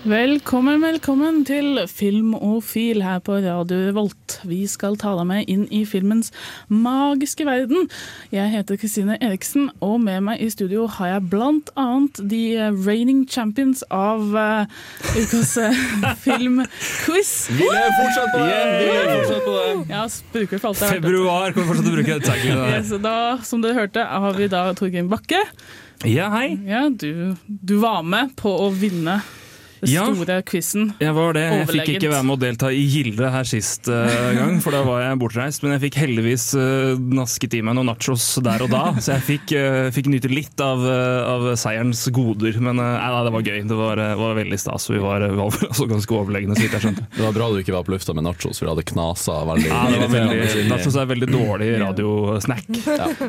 Velkommen, velkommen til Film og fil her på Radio Volt. Vi skal ta deg med inn i filmens magiske verden. Jeg heter Kristine Eriksen, og med meg i studio har jeg blant annet de reigning champions av uh, ukas uh, filmquiz. Vi er fortsatt på det! Vi lever fortsatt på det. Ja, bruker for alt er. Februar kommer fortsatt til å bruke det der. Yes, da, som dere hørte, har vi da Torgrim Bakke. Ja, hei. Ja, du, du var med på å vinne den Ja. store quizen. Jeg var det. Jeg fikk ikke være med å delta i Gilde her sist uh, gang, for da var jeg bortreist. Men jeg fikk heldigvis uh, nasket i meg noen nachos der og da, så jeg fikk, uh, fikk nyte litt av, av seierens goder. Men nei, det var gøy. Det var, var veldig stas. Vi var, var altså ganske overlegne, så vidt jeg skjønte. Det var bra du ikke var på lufta med nachos, for det hadde knasa veldig. Ja, det var veldig, nachos er veldig dårlig radiosnack.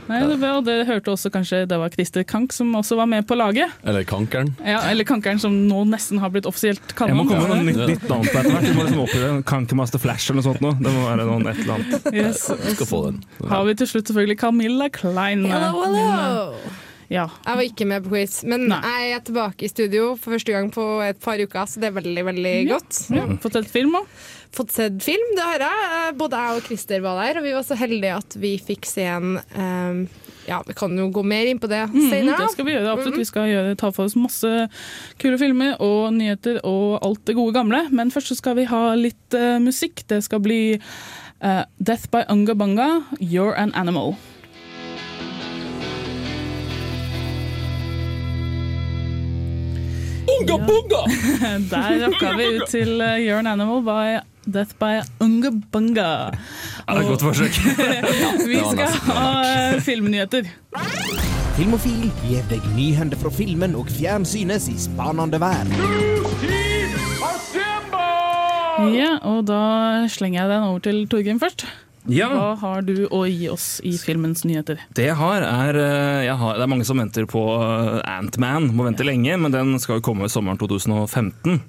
Nei, det var, det hørte også kanskje det var Christer Kank som også var med på laget. Eller kankeren. Ja, eller Kankeren, som nå nesten har blitt offisielt Jeg må komme med noe nytt, Ja. nytt navn på etter hvert. Vi må liksom opprette Kankemaster Flash eller noe sånt nå. Det må være noen et eller annet. Yes. Skal få den. Har vi til slutt selvfølgelig Camilla Klein. Hello, hello! Ja. Jeg var ikke med på quiz, men Nei. jeg er tilbake i studio for første gang på et par uker, så det er veldig veldig godt. ja. Fått sett film òg. Fått sett film, det har jeg. Eh, Både jeg og Christer var der, og vi var så heldige at vi fikk se en eh, Ja, vi kan jo gå mer inn på det Mm, senere. det skal vi gjøre. absolutt. Vi skal gjøre, ta for oss masse kule filmer og nyheter og alt det gode gamle. Men først så skal vi ha litt uh, musikk. Det skal bli uh, Death by Unga Banga, You're an Animal. Unga bunga! Der rakka vi ut til uh, You're an Animal by Death by Unga Bunga. Ja, det er et godt forsøk. Vi skal ha eh, filmnyheter. Filmofil gir deg nyhender fra filmen og fjernsynets i spanende verden. Ja, og da slenger jeg den over til Torgrim først. Ja, Hva har du å gi oss i filmens nyheter? det jeg har er eh, jeg har, Det er mange som venter på Antman. Ant-Man. Må vente lenge, men den skal jo komme sommeren 2015.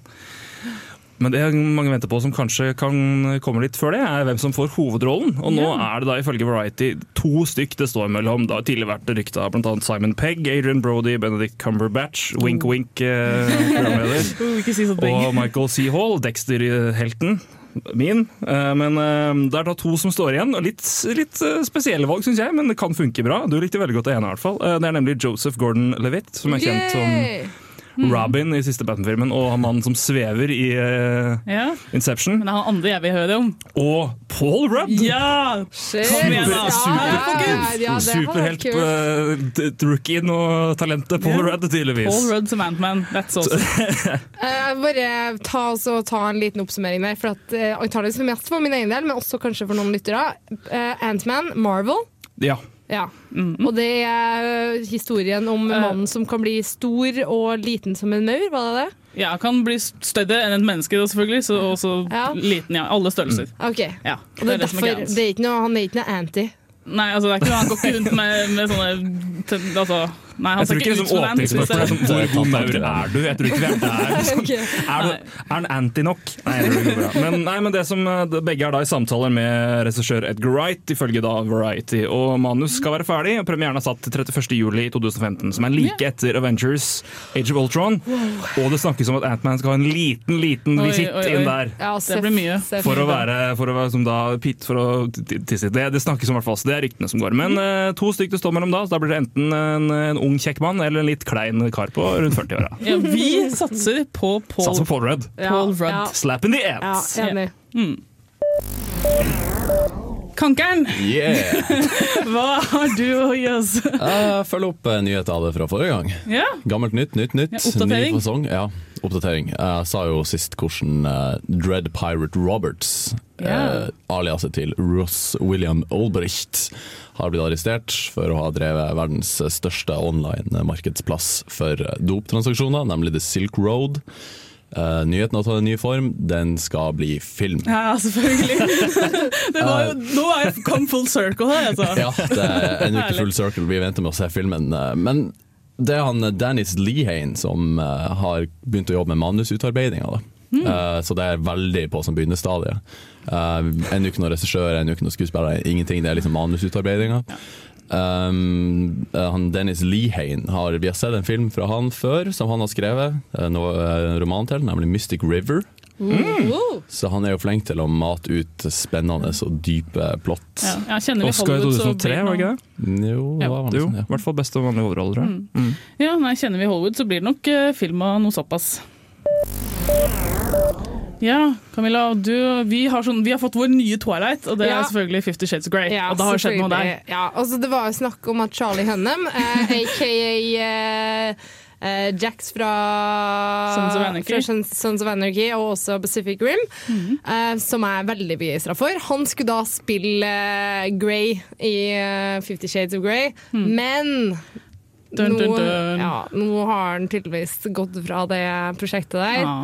Men det mange venter på som kanskje kan komme litt før det, er hvem som får hovedrollen. Og nå yeah. er det da ifølge Variety to stykk det står mellom. Det har tidligere vært rykta av bl.a. Simon Pegg, Adrian Brody, Benedict Cumberbatch, Wink Wink, eh, si. Og Michael C. Hall, Dexter-helten min. Eh, Men eh, det er da to som står igjen. og Litt, litt eh, spesielle valg, syns jeg, men det kan funke bra. Du likte veldig godt det ene, i hvert fall. Det er nemlig Joseph Gordon-Levitt, som er kjent som! Robin i siste Batman-filmen, og han mannen som svever i uh, Ja, Inception. men det er han andre jeg vil høre om. Og Paul Rudd! Ja! Superhelt uh, rookien og talentet Paul. Rudd, tydeligvis. Paul Rudd som Ant-Man. That's awesome. uh, bare ta, altså, ta en liten oppsummering der, for at uh, antakeligvis mest for min egen del, men også kanskje for noen lyttere. Uh, Ant-Man, Marvel. Ja. Ja. Og det er eh, historien om Eh. mannen som kan bli stor og liten som en maur, var det det? Ja, kan bli større enn et menneske, da, selvfølgelig. Så også Ja. liten, ja. Alle størrelser. Ok. Ja, Og det er det er derfor, er det er ikke noe, han er ikke noe anti. Nei, altså, det er ikke noe, han går ikke rundt med, med sånne altså, Nei, han Jeg tror ikke liksom åpningsspørsmålet er sånn Hvor god maur er du? Jeg tror ikke vi er der. Liksom. Er, du, er han anti nok? Nei, det går bra. Men, nei, men det som, eh, begge er da i samtaler med regissør Edgar Wright, ifølge da Variety. Og manus skal være ferdig, og premieren er satt til 31. juli 2015, som er like etter Avengers Age of Ultron. Og det snakkes om at Ant-Man skal ha en liten, liten visitt inn der. Ja, Det blir mye. For å være, for å være som da, pit, for å tisse. Det, det snakkes om i hvert fall, så det er ryktene som går. Men eh, to stykker det står mellom da, så da blir det enten en, en ung kjekk mann eller en litt klein kar på rundt 40-åra. Ja, vi satser på Paul, Satser Paul Rudd. Ja, Paul Rudd. Ja, Slap in the ja, enig. Mm. Kankeren, Yeah! hva har du å gi oss? Jeg følger opp eh, nyheter av det fra forrige gang. Ja, Gammelt nytt, nytt nytt. Ja, oppdatering. Ny fasong. Ja, oppdatering. Jeg sa jo sist hvordan eh, Dread Pirate Roberts, Ja. eh, aliaset til Ross William Olbricht, har blitt arrestert for å ha drevet verdens største online markedsplass for eh, doptransaksjoner, nemlig The Silk Road. Uh, nyheten har tatt en ny form, den skal bli film. ja selvfølgelig. Det var jo, nå er jeg kom full circle her, altså. Ja, det er ennå ikke full circle, vi venter med å se filmen. eh, Men Det er han eh, Dennis Lehane som eh, har begynt å jobbe med manusutarbeidinga. Mm. Uh, så det er veldig på som begynnerstadie. Uh, en uke noen regissør, en uke noen skuespiller, ingenting. Det er liksom manusutarbeiడింga. Um, eh, han Dennis Lehane har, Vi har sett en film fra han før, som han har skrevet. en uh, roman til, nemlig 'Mystic River'. Mm. Så han er jo flink til å mate ut spennende og dype plott. Ja, ja, Oscar i Hollywood, så 2003, blir var det det ikke det? Jo, det var Jo, sånn, i ja. hvert fall beste vanlige hovedrolle, tror. Mm. Ja, nei, kjenner vi Hollywood, så blir det nok uh, film av noe såpass. Ja, Camilla, du, vi, har sånn, vi har fått vår nye Twilight, og det Ja. er selvfølgelig Fifty Shades of Grey. Ja, og det har skjedd noe der. Ja, altså det var jo snakk om at Charlie Hunnam, eh, aka eh, eh, Jax fra Sons of Anarchy. Sons- Sons of Anarchy og også Pacific Rim, Mhm. eh, som jeg er veldig begeistra for. Han skulle da spille eh, Grey i eh, Fifty Shades of Grey, men Hmm. Dun, dun, nå. Ja, nå har han tydeligvis gått fra det prosjektet der. Ja.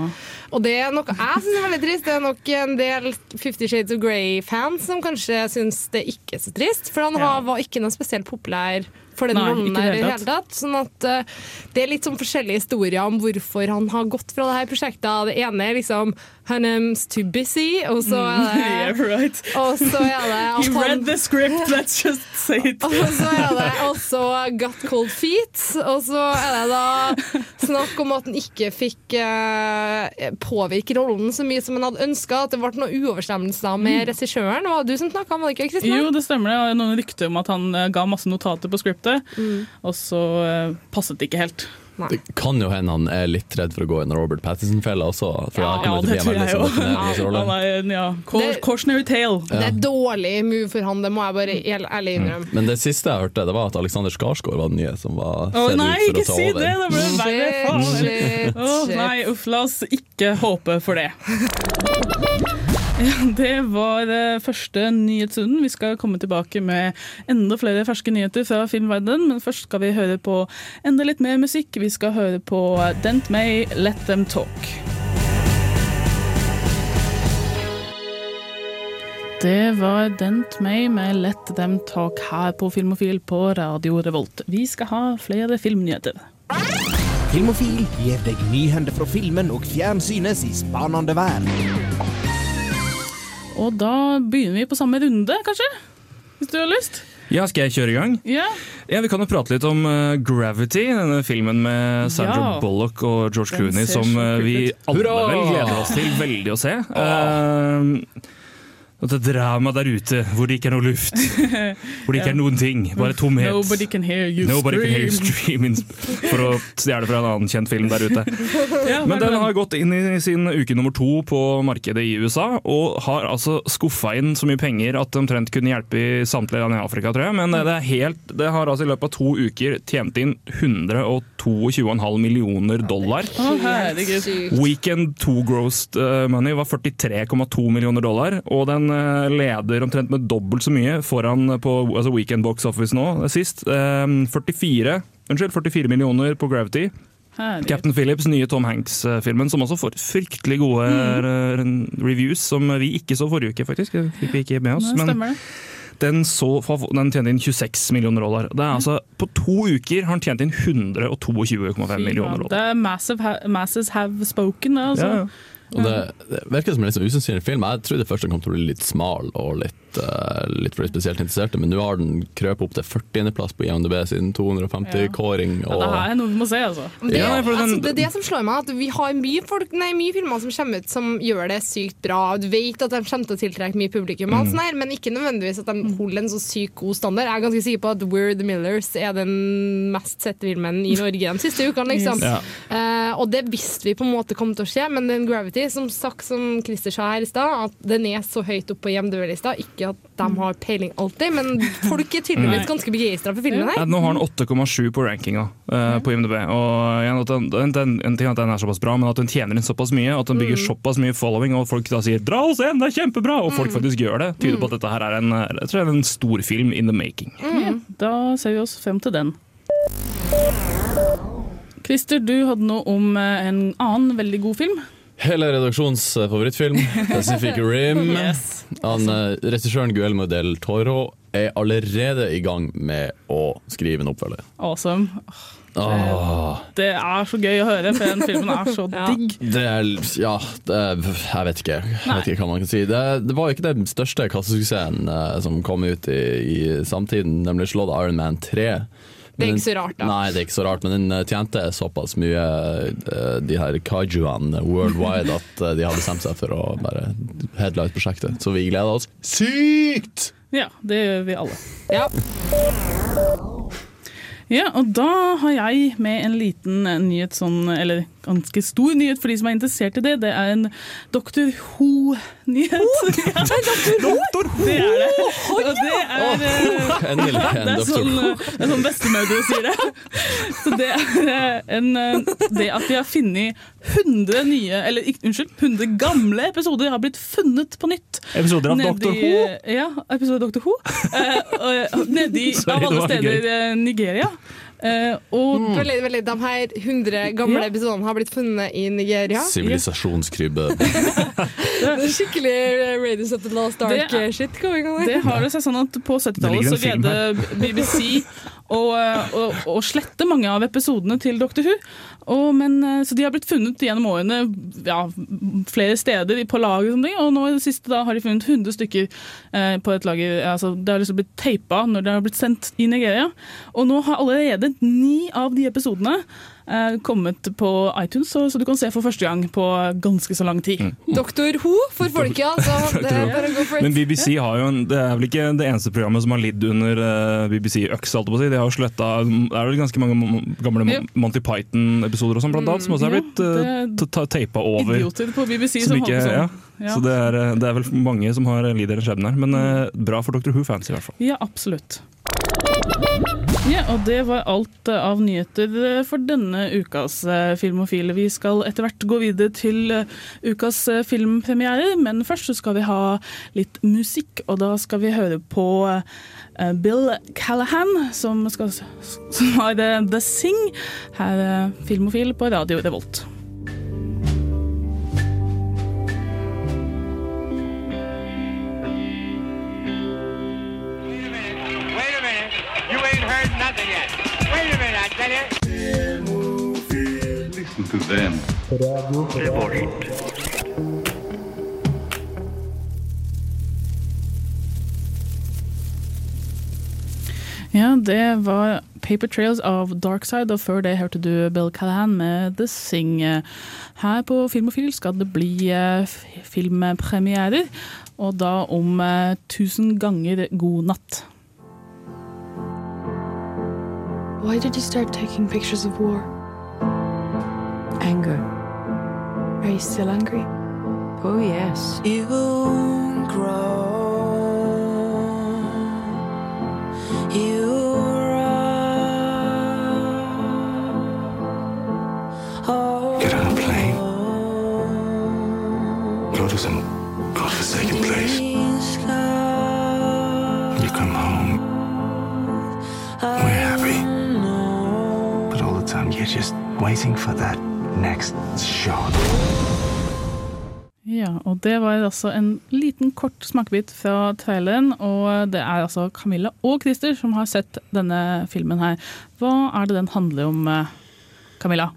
Og det er noe jeg syns er veldig trist. Det er nok en del Fifty Shades of Grey-fans som kanskje syns det ikke er så trist. For han Ja. var ikke noe spesielt populær for den i der det i hele det hele tatt. Sånn at uh, det er litt sånn forskjellige historier om hvorfor han har gått fra det her prosjektet. Det ene er liksom Hunnam's too busy, og så er det right. Og så er det He at He read the script, let's just say it. og så er det også Got Cold Feet. Og så er det da snakk om at han ikke fikk uh, påvirke rollen så mye som han hadde ønska. At det ble noen uoverstemmelser med regissøren. Det var du som snakka om det, ikke Kristina? Jo, det stemmer. det. Det Noen rykter om at han eh, ga masse notater på scriptet, Mm. og så eh, passet det ikke helt. Det kan jo hende han er litt redd for å gå i en Robert Pattinson-fella også. For Ja, ja, det tror jeg jo. en ja, Det- cautionary tale. Det er dårlig move for han, det må jeg bare ærlig innrømme. Men det siste jeg hørte, det var at Alexander Skarsgård var den nye som var sett nei, ut for ikke å ta si over. det! Det ble verre. Faen. Shit. nei, uff, la oss ikke håpe for det. Ja, det var eh, første nyhetsrunden. Vi skal komme tilbake med enda flere ferske nyheter fra filmverdenen, men først skal vi høre på enda litt mer musikk. Vi skal høre på Dent May, Let Them Talk. Det var Dent May med Let Them Talk her på Filmofil på Radio Revolt. Vi skal ha flere filmnyheter. Filmofil gir deg nyhender fra filmen og fjernsynets i spanende verden. Og da begynner vi på samme runde, kanskje? Hvis du har lyst? Ja, skal jeg kjøre i gang? Ja. Ja, Vi kan jo prate litt om uh, Gravity, denne filmen med Sandra Ja. Bullock og George Den Clooney, som eh, vi alle vel gleder oss til veldig å se. Uh, dette dramaet der ute hvor det ikke er noe luft, hvor det ikke er noen ting, bare tomhet. Nobody can hear you Nobody can hear you scream. scream, for å stjele fra en annen kjent film der ute. Men den har gått inn i sin uke nummer to på markedet i USA, og har altså skuffa inn så mye penger at det omtrent kunne hjelpe i samtlige land i Afrika, tror jeg. Men det, er helt, det har altså i løpet av to uker tjent inn 122,5 millioner dollar. Weekend 2 grossed eh, money var 43,2 millioner dollar, og den eh, leder omtrent med dobbelt så mye foran på altså Weekend Box Office nå, eh, sist. Eh, 44, unnskyld, 44 millioner på Gravity. Herlig. Captain Phillips, nye Tom Hanks-filmen, som også får fryktelig gode mm. reviews, som vi ikke så forrige uke, faktisk. Fikk vi ikke med oss. Nå, Men den, så, den tjente inn 26 millioner dollar. Det er altså, På to uker har han tjent inn 122,5 millioner Det er masses have spoken, altså. Ja, ja. Og det, det virker som en litt sånn usannsynlig film. Jeg trodde først den kom til å bli litt smal og litt, uh, litt for de spesielt interesserte, men nå har den krøpet opp til 40.-plass på IMDb siden 250-kåring. Ja, det her er noe vi må se, altså. Det, Ja, altså, det er det som slår meg, at vi har mye, folk, nei, mye filmer som kommer ut som gjør det sykt bra. Du vet at de kommer til å tiltrekke mye publikum, mm. her, men ikke nødvendigvis at de holder en så sykt god standard. Jeg er ganske sikker på at We're the Millers er den mest sette filmen i Norge de siste ukene. Liksom. Ja. uh, og det visste vi på en måte kom til å skje, men den Gravity, som sagt som Christer sa her i stad, at den er så høyt oppe på IMDb-lista. Ikke at de har peiling alltid, men folk er tydeligvis ganske begeistra for filmen Ja, her. nå har den 8,7 på rankinga uh, på IMDb. Og igjen, at den, den, En ting at den er såpass bra, men at den tjener inn såpass mye, at den bygger såpass mye following, og folk da sier 'dra og se den, det er kjempebra', og folk faktisk gjør det, tyder på at dette her er en, jeg tror det er en storfilm in the making. Da ser vi oss frem til den. Christer, du hadde noe om eh, en annen veldig god film. Hele redaksjons eh, favorittfilm, Pacific Rim. Yes. Eh, Regissøren Guelmo del Toro er allerede i gang med å skrive en oppfølger. Awesome. Åh, Det er så gøy å høre, for den filmen er så Ja. digg. det er Ja, det er, jeg vet ikke. Jeg vet ikke hva man kan si. Det, det var ikke den største kassesuksessen uh, som kom ut i, i samtiden. nemlig slått Iron Man 3. Det er ikke så rart, da. Nei, det er ikke så rart, men den eh, tjente såpass mye, eh, de her kaijuene worldwide, at eh, de hadde bestemt seg for å bare headlight prosjektet. Så vi gleder oss sykt! Ja, det gjør vi alle. Ja. Ja, og da har jeg med en liten nyhet, sånn, eller ganske stor nyhet for de som er interessert i det. Det er en Dr. Ho-nyhet. Ja, Ho! det er det. Og det er eh, en Det er sånn, eh, det er sånn bestemødre sier det. Så det er eh, en, det at de har funnet 100 nye, eller unnskyld, 100 gamle episoder har blitt funnet på nytt. Episoder av Dr. Ho? Ja, episoder av Dr. Ho. Eh, Nedi av alle steder Nigeria. Eh, og Veldig, veldig, de her 100 gamle Ja. episodene har blitt funnet i Nigeria. Sivilisasjonskrybbe. Det er skikkelig Raiders of the Last Det er- Ark-shit. Det, det har det seg sånn at på 70-tallet så greide BBC å, og, og, slette mange av episodene til Dr. Who. Og, men, eh, så de har blitt funnet gjennom årene ja, flere steder på lager, og, og nå i det siste da har de funnet 100 stykker eh, på et lager. Altså, det har liksom blitt teipa når det har blitt sendt i Nigeria. Og nå har allerede ni av de episodene eh, kommet på iTunes, så, så du kan se for første gang på ganske så lang tid. Doktor Ho for folket, altså. Det er bare go for Men. BBC har jo en, det er vel ikke det eneste programmet som har lidd under eh, BBC-øks. holdt på å si. De har jo sletta Det er vel ganske mange gamle Ja. Monty Python-episoder og sånn, blant annet, som også er blitt uh, det- teipa over. Idioter på BBC Som som, ikke, på ja. sånn. Ja. Så det er, eh, det er vel mange som har lider en skjebne her. Men eh, bra for Dr. Who-fans, i hvert fall. Ja, absolutt. Ja, og det var alt av nyheter eh, for denne ukas eh, Filmofile. Vi skal etter hvert gå videre til eh, ukas filmpremiere, men først skal vi ha litt musikk, og da skal vi høre på Bill Callahan, som, skal, som har The Sing, her Filmofil på Radio Revolt. Listen. Ja, det var Paper Trails av Darkside, og før det hørte du Bill Callahan med The Sing. Her på Filmofil skal det bli eh, filmpremierer, og da om eh, tusen ganger god natt. Why did you start taking pictures of war? Anger. Are you still angry? Oh, yes. You grow, you run. Get on a plane. Go to some godforsaken place. You come home. We're happy. But all the time you're just waiting for that next shot. Ja, og det var altså en liten kort smakebit fra traileren, og det er altså Camilla og Christer som har sett denne filmen her. Hva er det den handler om, eh, Camilla?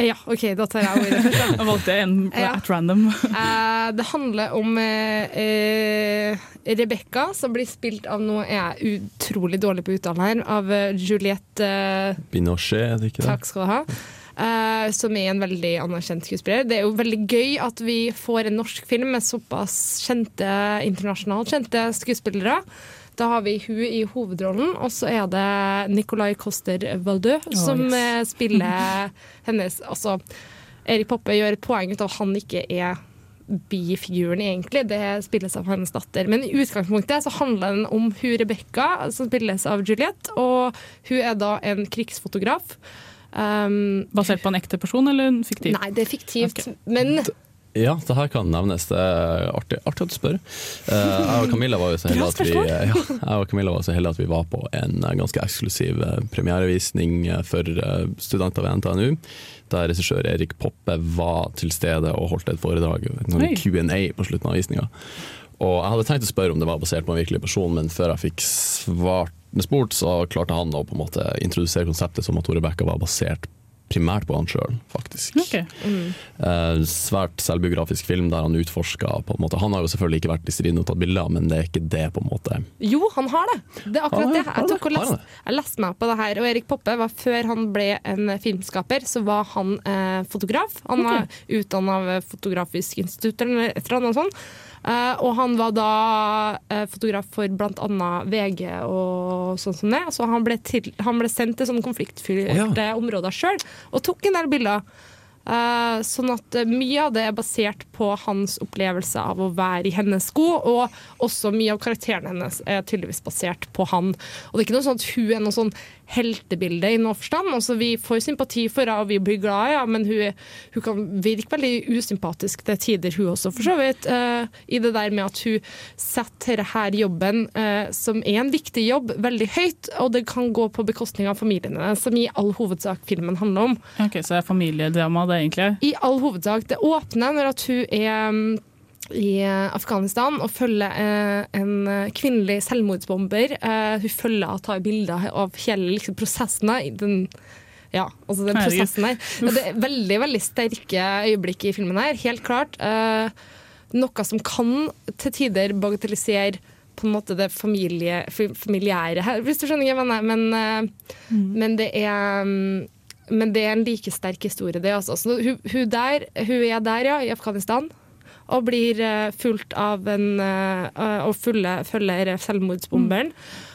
Ja, OK, da tar jeg ordet først. da. Jeg valgte en Ja. at random. Eh, det handler om eh, eh, Rebekka, som blir spilt av noe jeg er utrolig dårlig på uttalen her. Av eh, Juliette eh, Binochet, er det ikke det? Takk skal du ha. Eh, som er en veldig anerkjent skuespiller. Det er jo veldig gøy at vi får en norsk film med såpass kjente, internasjonalt kjente skuespillere. Da har vi hun i hovedrollen, og så er det Nicolai Coster Valdø som yes. eh, spiller hennes Altså, Erik Poppe gjør et poeng ut av at han ikke er bifiguren, egentlig. Det spilles av hennes datter. Men i utgangspunktet så handler den om hun Rebekka, som spilles av Juliette. Og hun er da en krigsfotograf. Um, Basert på en ekte person eller en fiktiv? Nei, det er fiktivt. Okay. Men Ja, det her kan nevnes. Det er artig, artig at du spør. Eh, jeg og Camilla var jo så heldige at vi, ja, at vi var på en eh, ganske eksklusiv eh, premierevisning for studenter ved NTNU. Der regissør Erik Poppe var til stede og holdt et foredrag, en Q&A på slutten av visninga. Og jeg hadde tenkt å spørre om det var basert på en virkelig person, men før jeg fikk svart, spurt, så klarte han å på en måte introdusere konseptet som at Rebekka var basert primært på han sjøl, faktisk. Eh, svært selvbiografisk film der han utforska på en måte Han har jo selvfølgelig ikke vært i striden og tatt bilder, men det er ikke det, på en måte. Jo, han har det. Det er akkurat Har det. Jeg, tok og lest, jeg leste meg på det her. Og Erik Poppe var før han ble en filmskaper, så var han eh, fotograf. Han var utdanna ved Fotografisk institutt eller et eller annet sånt. Eh, og han var da eh, fotograf for bl.a. VG og sånn som det. Så han ble, til, han ble sendt til sånne konfliktfylte områder sjøl og tok en del bilder. Uh, sånn at mye av det er basert på hans opplevelse av å være i hennes sko, og også mye av karakteren hennes er tydeligvis basert på han. Og det er ikke noe sånn at hun er noe sånn heltebilde i noen forstand. Altså, vi får sympati for henne, og vi blir glad i henne, men hun, hun kan virke veldig usympatisk til tider, hun også, for så vidt. Uh, I det der med at hun setter denne jobben, uh, som er en viktig jobb, veldig høyt, og det kan gå på bekostning av familien hennes, som i all hovedsak filmen handler om. Ok, Så det er familiedrama det egentlig? I all hovedsak. Det åpner når at hun er mm, i eh, Afghanistan og følger eh, en eh, kvinnelig selvmordsbomber. Eh, hun følger og tar bilder av hele liksom, prosessen. Den, ja, altså den Herregud. prosessen her. Det er veldig veldig sterke øyeblikk i filmen her, helt klart. Eh, noe som kan til tider bagatellisere på en måte det familie, familiære her, hvis du skjønner hva jeg mener. Men, eh, men det er mm, men det er en like sterk historie, det. Altså. Så hun, hun, der, hun er der, ja, i Afghanistan. Og blir eh, fulgt av en eh, Og følger, følger selvmordsbomberen.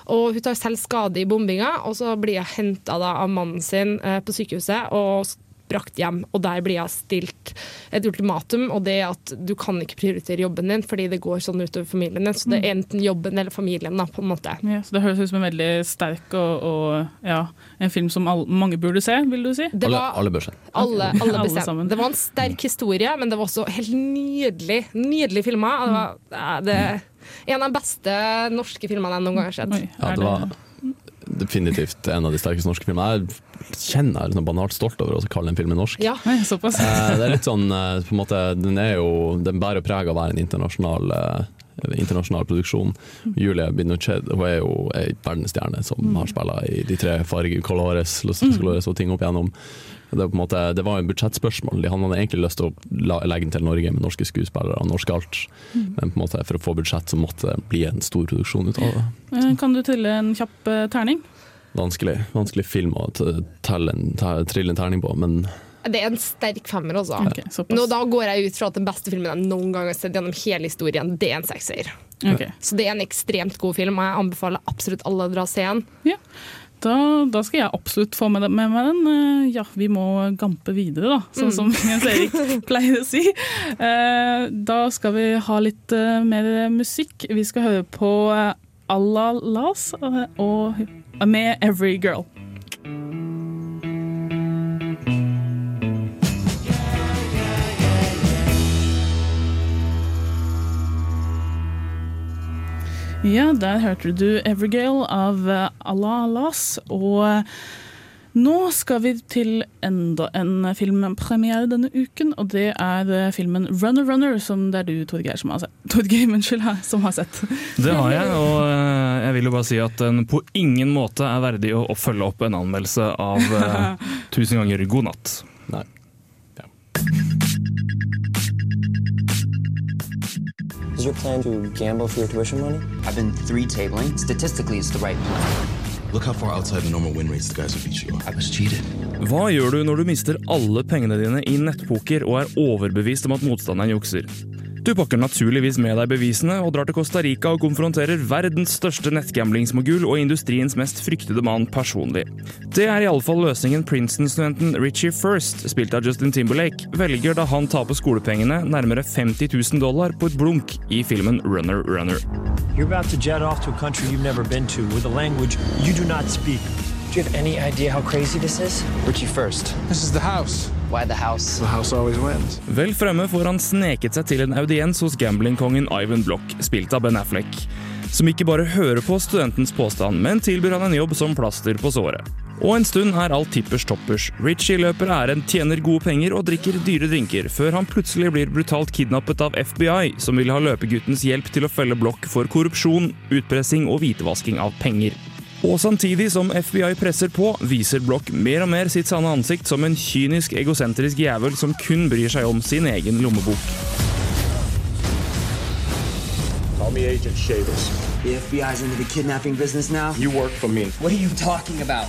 Og hun tar selv skade i bombinga, og så blir hun henta av mannen sin eh, på sykehuset og brakt hjem. Og der blir hun stilt et ultimatum, og det er at du kan ikke prioritere jobben din fordi det går sånn utover familien din. Så det er enten jobben eller familien, da, på en måte. Ja, så Det høres ut som en veldig sterk og, og ja, en film som alle, mange burde se, vil du si? Alle, var- alle bør se. Alle, alle Alle sammen. Det var en sterk historie, men det var også helt nydelig. Nydelig filma. Det var ja, det, en av de beste norske filmene jeg noen gang har sett. Ja, det var definitivt en av de sterkeste norske filmene. Jeg kjenner jeg er sånn banalt stolt over å kalle den filmen norsk. Ja. Såpass. Eh, det er litt sånn eh, på en måte, Den er jo Den bærer preg av å være en internasjonal eh, internasjonal produksjon. Julie Binochet hun er jo ei verdensstjerne som har spilt i de tre farger Colores, Los Colores og ting opp igjennom. Det, på en måte, det var et budsjettspørsmål. Han hadde egentlig lyst til å legge den til Norge med norske skuespillere og norsk alt, men på en måte for å få budsjett så måtte det bli en stor produksjon ut av det. Eh, Kan du trille en kjapp eh, terning? Vanskelig, vanskelig film å en, trille en terning på, men Det er en sterk femmer, altså. Okay. Nå, da går jeg ut fra at den beste filmen jeg noen gang har sett gjennom hele historien, det er en sekser. Okay. Så det er en ekstremt god film, og jeg anbefaler absolutt alle å dra og se den. Ja. Da, da skal jeg absolutt få med, med meg den. Eh, Ja, vi må gampe videre, da, sånn som Jens Erik pleier å si. Eh, Da skal vi ha litt eh, mer musikk. Vi skal høre på Allah Las og med Every Girl. Ja, der hørte du 'Evergale' av eh, Allah Las. Og eh, nå skal vi til enda en filmpremiere denne uken, og det er eh, filmen Runner Runner, som det er du, Torgeir, som har sett. Torgeir, unnskyld, som har sett. Det har jeg, og jeg vil jo bare si at den på ingen måte er verdig å, følge opp en anmeldelse av 'Tusen ganger god natt'. nei. Is your plan to gamble for your tuition money? I've been three tabling. Statistically, it's the right plan. Look how far outside the normal win rates the guys will beat you. I was cheated. Hva gjør du når du mister alle pengene dine i nettpoker og er overbevist om at motstanderen jukser? Du pakker naturligvis med deg bevisene og drar til Costa Rica og konfronterer verdens største nettgamblingsmogul og industriens mest fryktede mann personlig. Det er iallfall løsningen Princeton-studenten Richie First, spilt av Justin Timberlake, velger da han taper skolepengene, nærmere 50 000 dollar, på et blunk i filmen Runner Runner. You're about to jet off to a country you've never been to with a language you do not speak. Do you have any idea how crazy this is? Richie first. This is the house. Why the house? The house always wins. Vel fremme får han sneket seg til en audiens hos gamblingkongen Ivan Block, spilt av Ben Affleck. Som ikke bare hører på studentens påstand, men tilbyr han en jobb som plaster på såret. Og en stund er alt tippers toppers. Richie løper æren, tjener gode penger og drikker dyre drinker, før han plutselig blir brutalt kidnappet av FBI, som vil ha løpeguttens hjelp til å følge blokk for korrupsjon, utpressing og hvitevasking av penger. Og samtidig som FBI presser på, viser Block mer og mer sitt sanne ansikt som en kynisk, egosentrisk jævel som kun bryr seg om sin egen lommebok. Call me Agent Shavers. The FBI's into the kidnapping business now? You work for me. What are you talking about?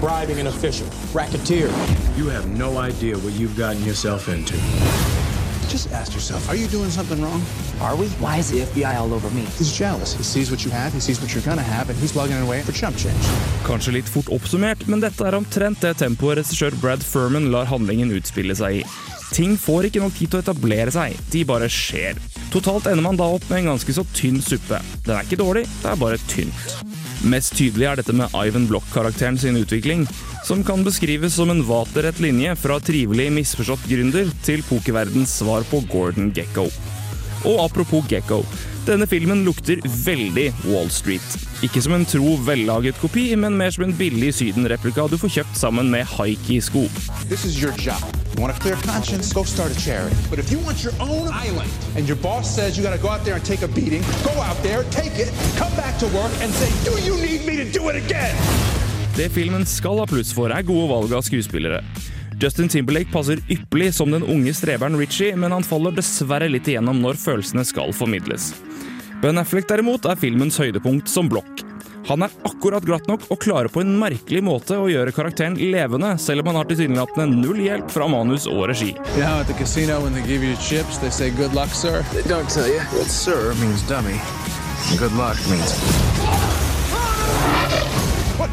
Bribing an official. Racketeer. You have no idea what you've gotten yourself into. Just ask yourself, are you doing something wrong? Are we? Why is the FBI all over me? He's jealous. He sees what you have, he sees what you're gonna have, and he's plugging it away for chump change. Kanskje litt fort oppsummert, men dette er omtrent det tempoet regissør Brad Furman lar handlingen utspille seg i. Ting får ikke nok tid til å etablere seg, de bare skjer. Totalt ender man da opp med en ganske så tynn suppe. Den er ikke dårlig, det er bare tynt. Mest tydelig er dette med Ivan Block-karakteren sin utvikling, som kan beskrives som en vaterrett linje fra trivelig, misforstått gründer til pokerverdens svar på Gordon Gekko. Og apropos Gekko. Denne filmen lukter veldig Wall Street. Ikke som en tro, vellaget kopi, men mer som en billig Syden-replika du får kjøpt sammen med Haiki-sko. This is your job. You want a clear conscience? Go start a charity. But if you want your own island and your boss says you gotta go out there and take a beating, go out there, take it, come back to work and say, Do you need me to do it again? Det filmen skal ha pluss for, er gode valg av skuespillere. Justin Timberlake passer ypperlig som den unge streberen Richie, men han faller dessverre litt igjennom når følelsene skal formidles. Ben Affleck derimot er filmens høydepunkt som blokk. Han er akkurat glatt nok og klarer på en merkelig måte å gjøre karakteren levende, selv om han har tilsynelatende null hjelp fra manus og regi. You know, at the casino, when they give you chips, they say, Good luck, sir. They don't tell you sir means dummy. Good luck means.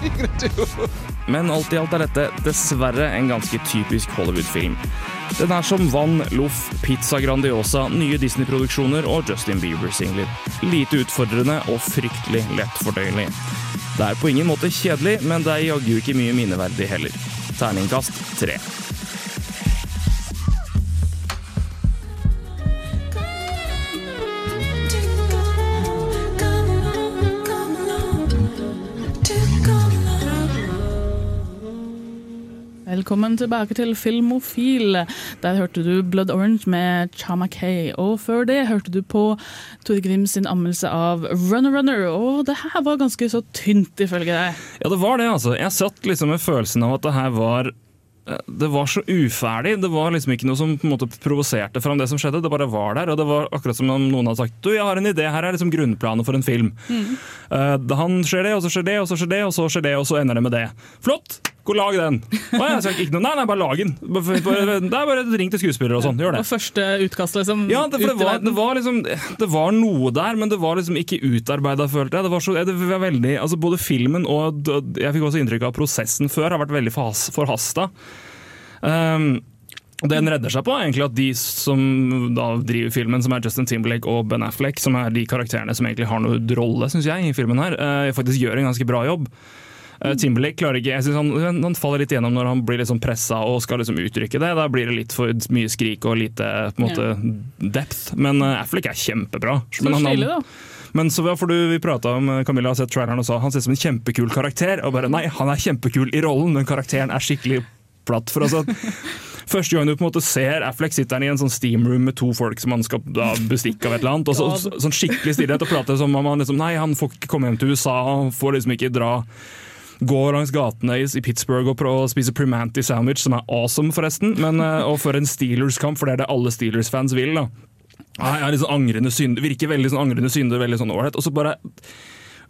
Men alt i alt er dette dessverre en ganske typisk Hollywood-film. Den er som Vann, Loff, Pizza Grandiosa, nye Disney-produksjoner og Justin Bieber-singler. Lite utfordrende og fryktelig lettfordøyelig. Det er på ingen måte kjedelig, men det er jaggu ikke mye minneverdig heller. Terningkast tre. Velkommen tilbake til Filmofil. Der hørte du Blood Orange med Chama Kay. Og før det hørte du på Tore Grim sin anmeldelse av Runner Runner. Og det her var ganske så tynt, ifølge deg. Ja, det var det, altså. Jeg satt liksom med følelsen av at det her var eh, det var så uferdig. Det var liksom ikke noe som på en måte provoserte fram det som skjedde. Det bare var der. Og det var akkurat som om noen hadde sagt du, jeg har en idé, her er liksom grunnplanet for en film. Mm. Uh, han skjer det, og så skjer det, og så skjer det, og så skjer det, og så ender det med det. Flott! Gå lag den! Å, jeg sa ikke noe. Nei, nei, bare lag den. Det er bare ring til skuespillere og sånn. Gjør det. Og første utkast, liksom. Ja, det, det, var, det, var liksom, det var noe der, men det var liksom ikke utarbeida, følte jeg. Det var så, det var veldig, altså Både filmen og jeg fikk også inntrykk av prosessen før har vært veldig forhas- forhasta. Um, den redder seg på egentlig at de som da driver filmen, som er Justin Timberlake og Ben Affleck, som er de karakterene som egentlig har noe rolle, syns jeg, i filmen her, eh, faktisk gjør en ganske bra jobb. Eh, Timberlake klarer ikke, jeg synes han, han faller litt gjennom når han blir liksom pressa og skal liksom uttrykke det. Da blir det litt for mye skrik og lite på en måte, depth. Men uh, Affleck er kjempebra. Så Men han- da. men så ja, for du, vi prata om eh, Camilla har sett traileren og sa han ser ut som en kjempekul karakter. Og bare nei, han er kjempekul i rollen, men karakteren er skikkelig platt. For altså Første gang du på en måte ser Affleck sitter han i en sånn steamroom med to folk som han skal da bestikke av et eller annet. Og så, så, sånn skikkelig stillhet og prater som om han liksom Nei, han får ikke komme hjem til USA, han får liksom ikke dra Gå langs gatene i Pittsburgh og å spise Primanti sandwich, som er awesome, forresten. Men, eh, og for en Steelers-kamp, for det er det alle Steelers-fans vil. da jeg er litt sånn angrende synder, Virker veldig sånn angrende synder, veldig sånn ålreit. Og så bare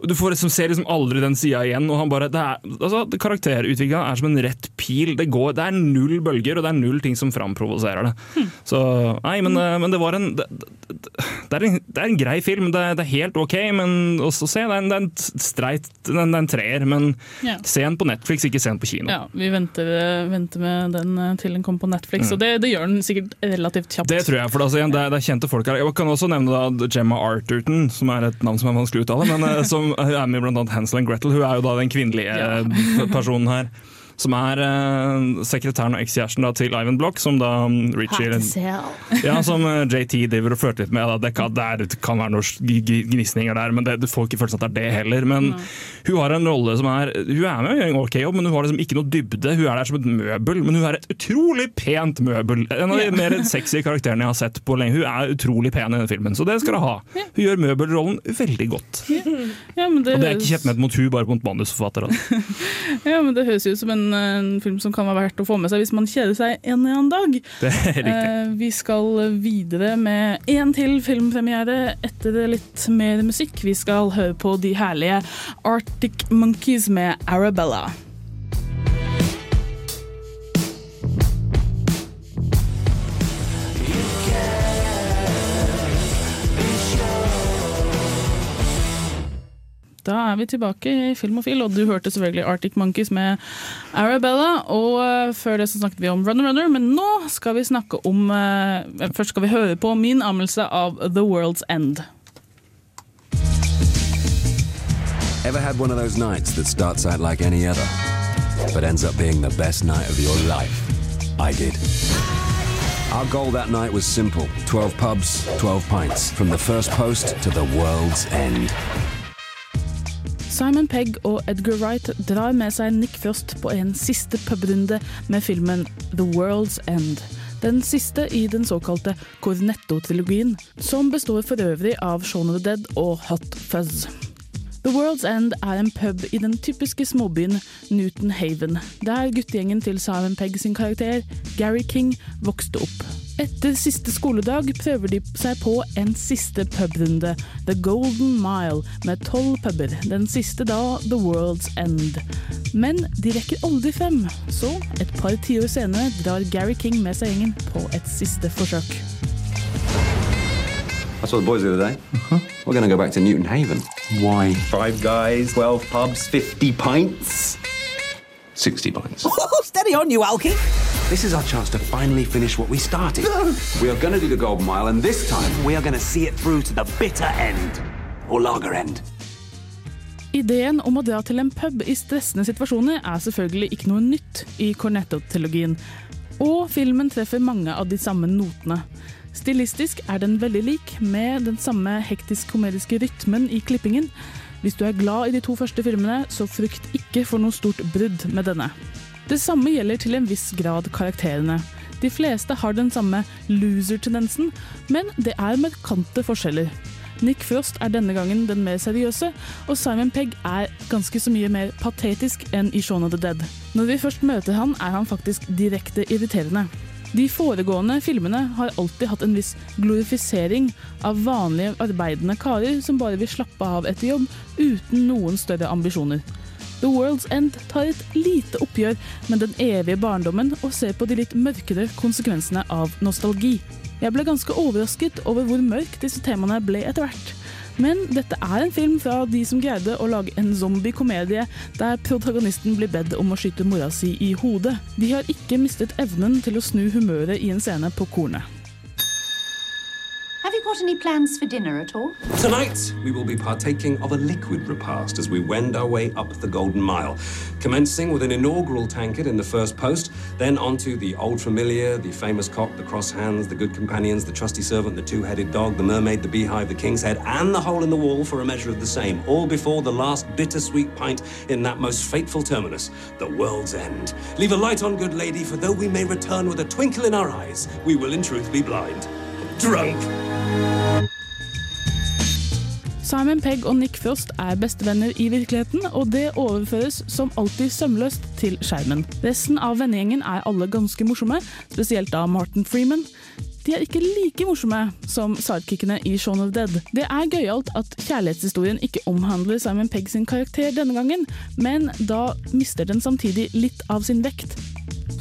du får liksom, ser liksom aldri den sida igjen. og han bare, det er, altså, Karakterutviklinga er som en rett pil. Det, går, det er null bølger, og det er null ting som framprovoserer det. Så, nei, men, eh, men det var en det, det, er en det er en grei film. Det, det er helt ok, men også se, det er en, det er en streit det er en, er treer. Men Ja. se den på Netflix, ikke se den på kino. Ja, Vi venter, venter med den eh, til den kommer på Netflix, Mm. og det, det gjør den sikkert relativt kjapt. Det tror jeg, for altså, igjen, det, er, er kjente folk her. Jeg kan også nevne da Gemma Arterton, som er et navn som er vanskelig å uttale, men eh, som er med i annet Hansel and Gretel. Hun er jo da den kvinnelige ja. personen her. som er uh, sekretæren og ekskjæresten til Ivan Block, som da um, Richie ja, som uh, JT driver og flørter litt med. Da. Det, kan, det kan være noen gnisninger der, men det, du får ikke følelsen at det er det heller. Men hun har en rolle som er Hun er med og gjør en ok jobb, men hun har liksom ikke noe dybde. Hun er der som et møbel, men hun er et utrolig pent møbel. En av de yeah. mer sexy karakterene jeg har sett på lenge. Hun er utrolig pen i den filmen, så det skal hun ha. Hun gjør møbelrollen veldig godt. Ja, men det, Og det er ikke kjempet mot hun, bare mot manusforfatteren. ja, men det høres ut som en, en film som kan være verdt å få med seg hvis man kjeder seg en eller annen dag. Det er riktig. Eh, vi skal videre med én til filmpremiere etter litt mer musikk. Vi skal høre på de herlige Arctic Monkeys med Arabella. Da er vi tilbake i Filmofil, og og du hørte selvfølgelig Arctic Monkeys med Arabella. Og eh, før det så snakket vi om Runner Runner, men nå skal vi snakke om eh, Først skal vi høre på min anmeldelse av The World's End. Ever had one of those nights that starts out like any other, but ends up being the best night of your life? I did. Our goal that night was simple 12 pubs, 12 pints, from the first post to the world's end. Simon Pegg og Edgar Wright drar med seg Nick Frost på en siste pubrunde med filmen The World's End. Den siste i den såkalte Cornetto-trilogien, som består for øvrig av Shaun of the Dead og Hot Fuzz. The World's End er en pub i den typiske småbyen Newton Haven, der guttegjengen til Simon Pegg sin karakter, Gary King, vokste opp. Etter siste skoledag prøver de seg på en siste pubrunde, The Golden Mile, med tolv puber, den siste da The World's End. Men de rekker aldri frem, så et par tiår senere drar Gary King med seg gjengen på et siste forsøk. I saw the boys the other day. We're going to go back to Newton Haven. Why? Five guys, 12 pubs, 50 pints. 60 points. Steady on, you alky. This is our chance to finally finish what we started. We are going to do the Golden Mile, and this time We are going to see it through to the bitter end. Or lager end. Ideen om å dra til en pub i stressende situasjoner er selvfølgelig ikke noe nytt i Cornetto-trilogien, og filmen treffer mange av de samme notene. Stilistisk er den veldig lik, med den samme hektisk-komediske rytmen i klippingen. Hvis du er glad i de to første filmene, så frykt ikke for noe stort brudd med denne. Det samme gjelder til en viss grad karakterene. De fleste har den samme loser-tendensen, men det er markante forskjeller. Nick Frost er denne gangen den mer seriøse, og Simon Pegg er ganske så mye mer patetisk enn i Shaun of the Dead. Når vi først møter han, er han faktisk direkte irriterende. De foregående filmene har alltid hatt en viss glorifisering av vanlige arbeidende karer som bare vil slappe av etter jobb uten noen større ambisjoner. The World's End tar et lite oppgjør med den evige barndommen og ser på de litt mørkere konsekvensene av nostalgi. Jeg ble ganske overrasket over hvor mørk disse temaene ble etter hvert. Men dette er en film fra de som greide å lage en zombie-komedie der protagonisten blir bedt om å skyte mora si i hodet. De har ikke mistet evnen til å snu humøret i en scene på kornet. Have you got any plans for dinner at all? Tonight, we will be partaking of a liquid repast as we wend our way up the Golden Mile, commencing with an inaugural tankard in the first post, then onto the old familiar, the famous cock, the cross hands, the good companions, the trusty servant, the two-headed dog, the mermaid, the beehive, the king's head, and the hole in the wall for a measure of the same, all before the last bittersweet pint in that most fateful terminus, the world's end. Leave a light on, good lady, for though we may return with a twinkle in our eyes, we will in truth be blind. Drunk. Simon Pegg og Nick Frost er bestevenner i virkeligheten, og det overføres som alltid sømløst til skjermen. Resten av vennegjengen er alle ganske morsomme, spesielt da Martin Freeman. De er ikke like morsomme som sidekickene i Shaun of Dead. Det er gøyalt at kjærlighetshistorien ikke omhandler Simon Pegg sin karakter denne gangen, men da mister den samtidig litt av sin vekt.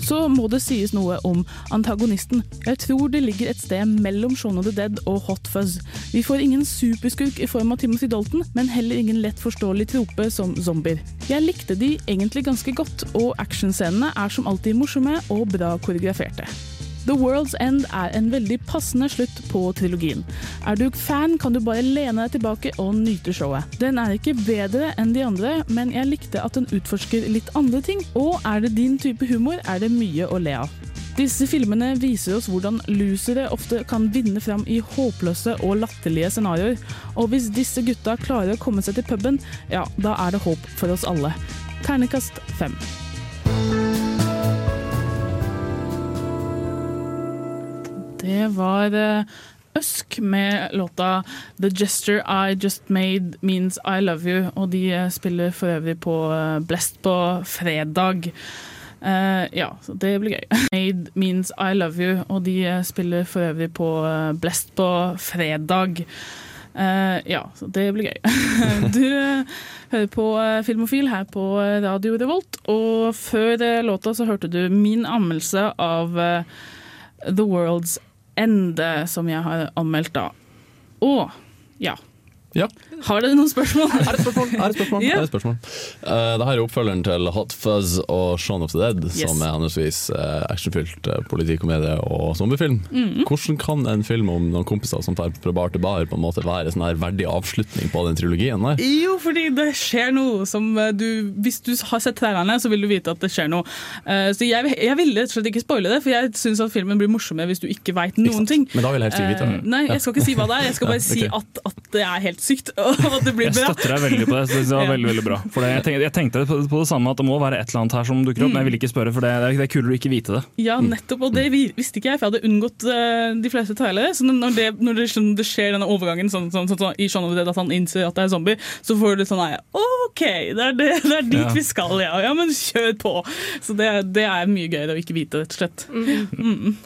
Så må det sies noe om antagonisten. Jeg tror det ligger et sted mellom Shaun of the Dead og Hot Fuzz. Vi får ingen superskurk i form av Timothy Dalton, men heller ingen lett forståelig trope som zombier. Jeg likte de egentlig ganske godt, og actionscenene er som alltid morsomme og bra koreograferte. The World's End er en veldig passende slutt på trilogien. Er du fan, kan du bare lene deg tilbake og nyte showet. Den er ikke bedre enn de andre, men jeg likte at den utforsker litt andre ting, og er det din type humor, er det mye å le av. Disse filmene viser oss hvordan losere ofte kan vinne fram i håpløse og latterlige scenarioer. Og hvis disse gutta klarer å komme seg til puben, ja, da er det håp for oss alle. Ternekast fem. Det var eh, Øsk med låta 'The Gesture I Just Made Means I Love You'. Og de eh, spiller for øvrig på eh, Blest på fredag. Uh, ja, så det blir gøy. 'Made Means I Love You', og de spiller for øvrig på Blest på fredag. Uh, ja, så det blir gøy. du hører på Filmofil her på Radio Revolt, og før låta så hørte du min anmeldelse av The World's End, eh, som jeg har anmeldt da. Og ja. Ja. Har dere noen spørsmål? Det et spørsmål? Det et spørsmål? Er det et spørsmål? Eh, det her er oppfølgeren til Hot Fuzz og Shaun of the Dead, Yes. som er henholdsvis uh, actionfylt uh, politikomedie og zombiefilm. Mhm. Hvordan kan en film om noen kompiser som tar fra bar til bar på en måte være sånn her verdig avslutning på den trilogien der? Jo, fordi det skjer noe som du Hvis du har sett trailerne, så vil du vite at det skjer noe. Eh, Så jeg, jeg ville rett og slett ikke spoile det, for jeg syns at filmen blir morsommere hvis du ikke veit noen ting. Men da vil jeg helst ikke vite det. Nei, jeg skal ikke si hva det er. Jeg skal bare Ja, si at, at det er helt sykt, og at det blir Jeg støtter deg veldig på det. så Det var Ja. veldig, veldig bra. For det, jeg, tenkte, jeg tenkte på, på det samme, at det må være et eller annet her som dukker opp, men jeg ville ikke spørre, for det, det er- det er kulere å ikke vite det. Ja, nettopp, og det visste ikke jeg, for jeg hadde unngått eh, de fleste trailere. Så når det, når det, liksom, det skjer denne overgangen sånn, sånn, sånn, sånn, i Shaun of the Dead, at han innser at det er zombie, så får du litt sånn nei, OK, det er, det, det er dit Ja. vi skal, ja. Ja, men kjør på. Så det, det er mye gøyere å ikke vite, rett og slett. Mm.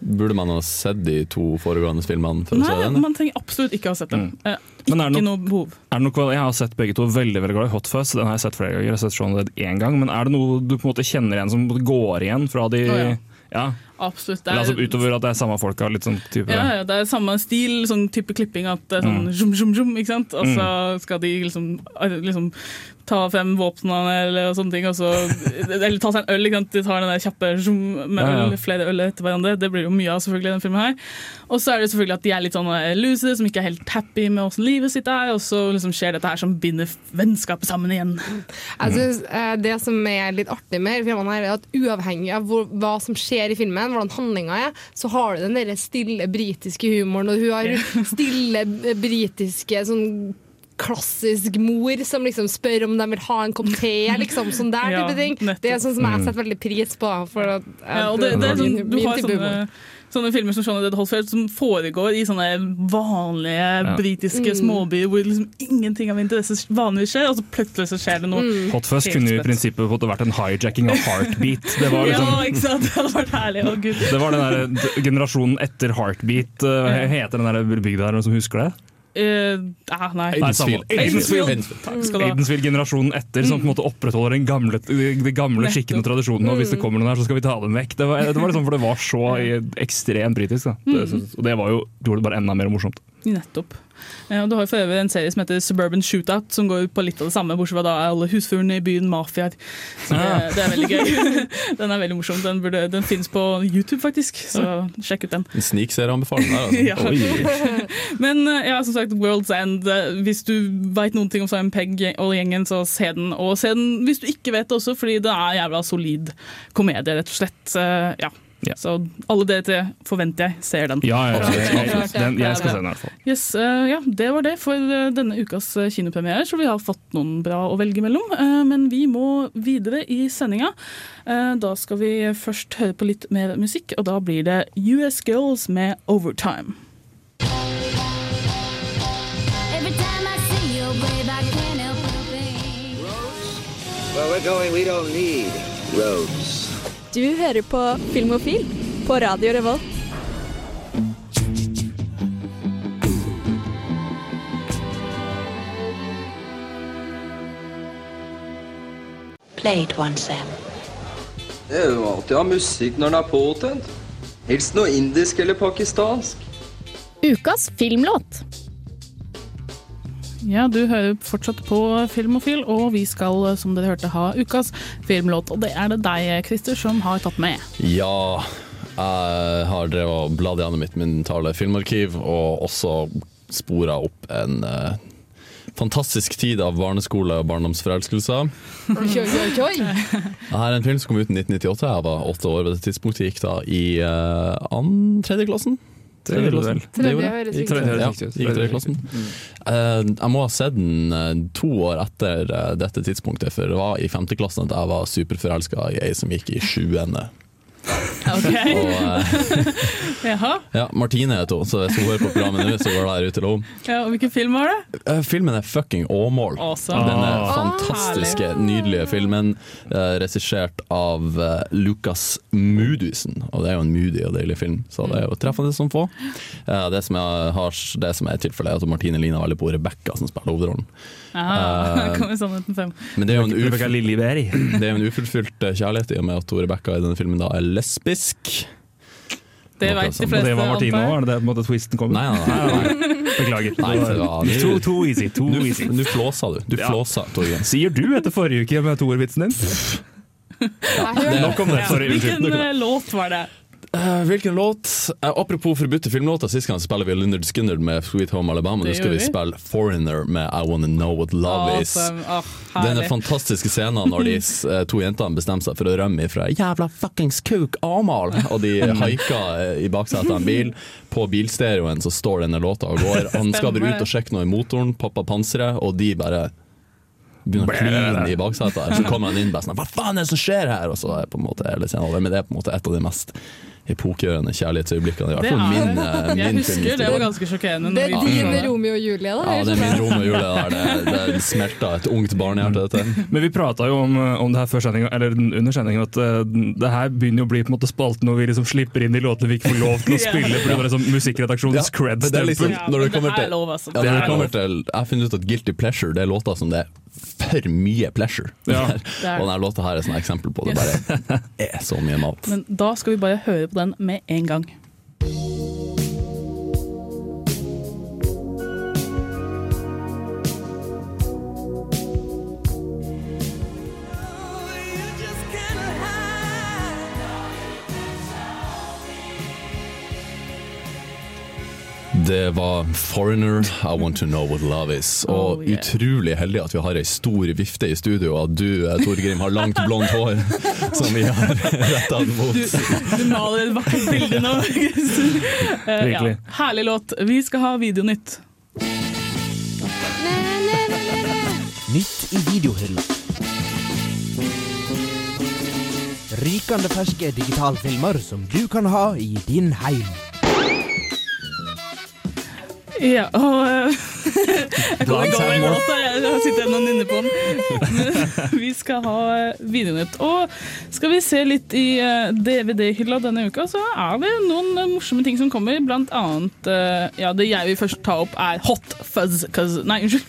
Burde man ha sett de to foregående filmene for å se Nei, den? man trenger absolutt ikke ha sett dem. Eh, Men er det ikke noe- noe behov. Er det noe, jeg har sett begge to veldig veldig glad i Hot Fuzz. Den har jeg sett flere ganger. Jeg har sett Shaun of the Dead én gang. Men er det noe du på en måte kjenner igjen som går igjen fra de oh, ja. ja. Absolutt. Det er, altså utover at det er samme folka? Litt sånn type ja, ja, det er samme stil, sånn type klipping at det er sånn Mm. zoom, zoom, zoom, ikke sant? Og så skal de liksom, liksom ta frem våpnene eller sånne ting, og så, eller ta seg en øl, ikke sant? De tar den der kjappe zoom med Ja, ja. øl, flere øl etter hverandre. Det blir jo mye av selvfølgelig i den filmen her. Og så er det selvfølgelig at de er litt sånn losere, som ikke er helt happy med hvordan livet sitt er, og så liksom skjer dette her som binder vennskapet sammen igjen. Jeg synes, eh, Det som er litt artig med filmene her, er at uavhengig av hvor, hva som skjer i filmen, hvordan handlinga er, så har du den der stille britiske humoren, og hun har stille eh, britiske sånn klassisk mor som liksom spør om de vil ha en kopp te, liksom sånn der Ja, type ting. nettopp. Det er sånn som jeg Mm. setter veldig pris på. For at, Ja, og det, det er sånn, du har sånne, sånne filmer som Shaun of Dead Holfeld som foregår i sånne vanlige Ja. britiske Mm. småbyer hvor liksom ingenting av interesse vanligvis skjer, og så plutselig så skjer det noe. Mm. Hot Fuzz kunne i prinsippet fått vært en hijacking av Heartbeat. Det var liksom Ja, ikke sant? Det hadde vært herlig. Å, gud. Det var den der generasjonen etter Heartbeat. uh, Hva heter den der bygda her, noen som husker det? Eh, ah, nei. Aidensfield-generasjonen etter, som på en måte opprettholder den gamle, de gamle skikkene og tradisjonene. Og hvis det kommer noen her, så skal vi ta dem vekk. Det var, det var liksom, for det var så ekstremt britisk. Da. Det, og det var jo, gjorde det bare enda mer morsomt. Nettopp. Og du har for øvrig en serie som heter Suburban Shootout, som går ut på litt av det samme, bortsett fra da er alle husfuglene i byen mafiaer. Så det, Ah. det er veldig gøy. Den er veldig morsom. Den, burde, den finnes på YouTube, faktisk, så sjekk ut den. En snikserieanbefaling der, altså. Ja. Men eh, ja, som sagt, World's End. eh, Hvis du veit noen ting om Simon Pegg og gjengen, så se den. Og se den hvis du ikke vet det også, fordi det er jævla solid komedie, rett og slett. Eh, Ja. Ja. Så alle dere tre forventer jeg ser den. Ja, ja, ja, den, jeg skal se den i hvert fall. Yes, uh, ja, Det var det for eh, denne ukas kinopremiere, så vi har fått noen bra å velge mellom. Uh, men vi må videre i sendinga. Uh, da skal vi først høre på litt mer musikk, og da blir det US Girls med 'Overtime'. Where we're going, we don't need roads. Du hører på Filmofil på Radio Revolt. Play it once, Sam. Det er jo alltid å ha musikk når den er påtent. Helst noe indisk eller pakistansk. Ukas filmlåt. Ja, du hører fortsatt på Filmofil, og vi skal, som dere hørte, ha ukas filmlåt. Og det er det deg, Christer, som har tatt med. Ja, Jeg har drevet og bladd gjennom mitt mentale filmarkiv, og også spora opp en uh, fantastisk tid av barneskole og barndomsforelskelser. Dette er en film som kom ut i 1998. Jeg var åtte år ved det tidspunktet. Gikk da i uh, an tredje klassen. Det gjorde du vel. Tredje høres riktig ut. gikk tredje klassen. Eh, jeg må ha sett den eh, to år etter eh, dette tidspunktet, for det var i femte klassen at jeg var superforelska i ei som gikk i sjuende. Ok. Og, eh, ja, Martine heter hun, så hvis hun hører på programmet nå, så går det her ut til henne. Ja, og hvilken film var det? Uh, Filmen er fucking Åmål. Awesome. Denne oh. fantastiske, nydelige filmen, uh, regissert av uh, Lucas Moodysen. Og det er jo en moody og deilig film, så det er jo treffende som få. Uh, det, som er, har, det som er tilfellet, er at Martine ligner veldig på Rebekka, som spiller hovedrollen. Ah, uh, sannheten. Men det er jo en, det er en ufullfylt eh, kjærlighet i og med at Rebekka i denne filmen da er lesbisk. Det vet de fleste. Og det var Martine òg, er det på en måte twisten kom? Nei, nei, nei. nei. Beklager. Nei, var- var- Too, too easy. Too du, easy. Du flåsa du. Du Ja. flåsa, Torgeir. Sier du etter forrige uke med toervitsen din? Nok om det. Sorry. Hvilken eh, låt var det? Eh, hvilken låt? Uh, apropos forbudte filmlåter, sist gang spiller vi Lynyrd Skinner med Sweet Home Alabama. Nå skal vi vi. spille Foreigner med I Wanna Know What Love Is. Oh, Denne fantastiske scenen når de uh, to jentene bestemmer seg for å rømme fra jævla fuckings kuk Amal, og de haiker i baksetet av en bil. På bilstereoen så står denne låta og går. Han skal bare ut og sjekke noe i motoren, pappa panseret, og de bare begynner å kline i baksetet. Så kommer han inn bare sånn Hva faen er det som skjer her? Og så er på en måte hele scenen over. Men det er på en måte et av de mest epokegjørende kjærlighetsøyeblikkene. I hvert fall min, eh, min Jeg husker det var ganske sjokkerende. Det er din Romeo og Julie, da? Ja, det er min Romeo og Julie. der. Det, det smelta et ungt barnehjerte, dette. Men vi prata jo om, om det her før sendinga, eller under sendinga, at uh, det her begynner jo å bli på en måte spalten hvor vi liksom slipper inn de låtene vi ikke får lov til å spille. Det var liksom musikkredaksjonens Ja, liksom- cred-stempel. Ja, når det kommer er til- lov, altså. Ja, når det kommer til, jeg har funnet ut at Guilty Pleasure Det er låter som det er for mye pleasure. Ja. Og denne låta her er et eksempel på det. bare er så mye mat. Men da skal vi bare høre på den med en gang. Det var 'Foreigner, I Want To Know What Love Is'. Og Oh, yeah. utrolig heldig at vi har ei stor vifte i studio, og at du, eh, Torgrim, har langt blondt hår som vi har retta mot. Du, du maler et vakkert bilde nå. Eh, ja. Herlig låt. Vi skal ha Videonytt. Nytt i videohylla. Rykende ferske digitalfilmer som du kan ha i din heim. Ja, og eh, Jeg kommer ikke over låta, jeg jeg sitter ennå og nynner på den. Vi skal ha eh, Videonytt. Og skal vi se litt i eh, DVD-hylla denne uka, så er det noen morsomme ting som kommer. Blant annet Ja, det jeg vil først ta opp, er Hot Fuzz cause, Nei, unnskyld.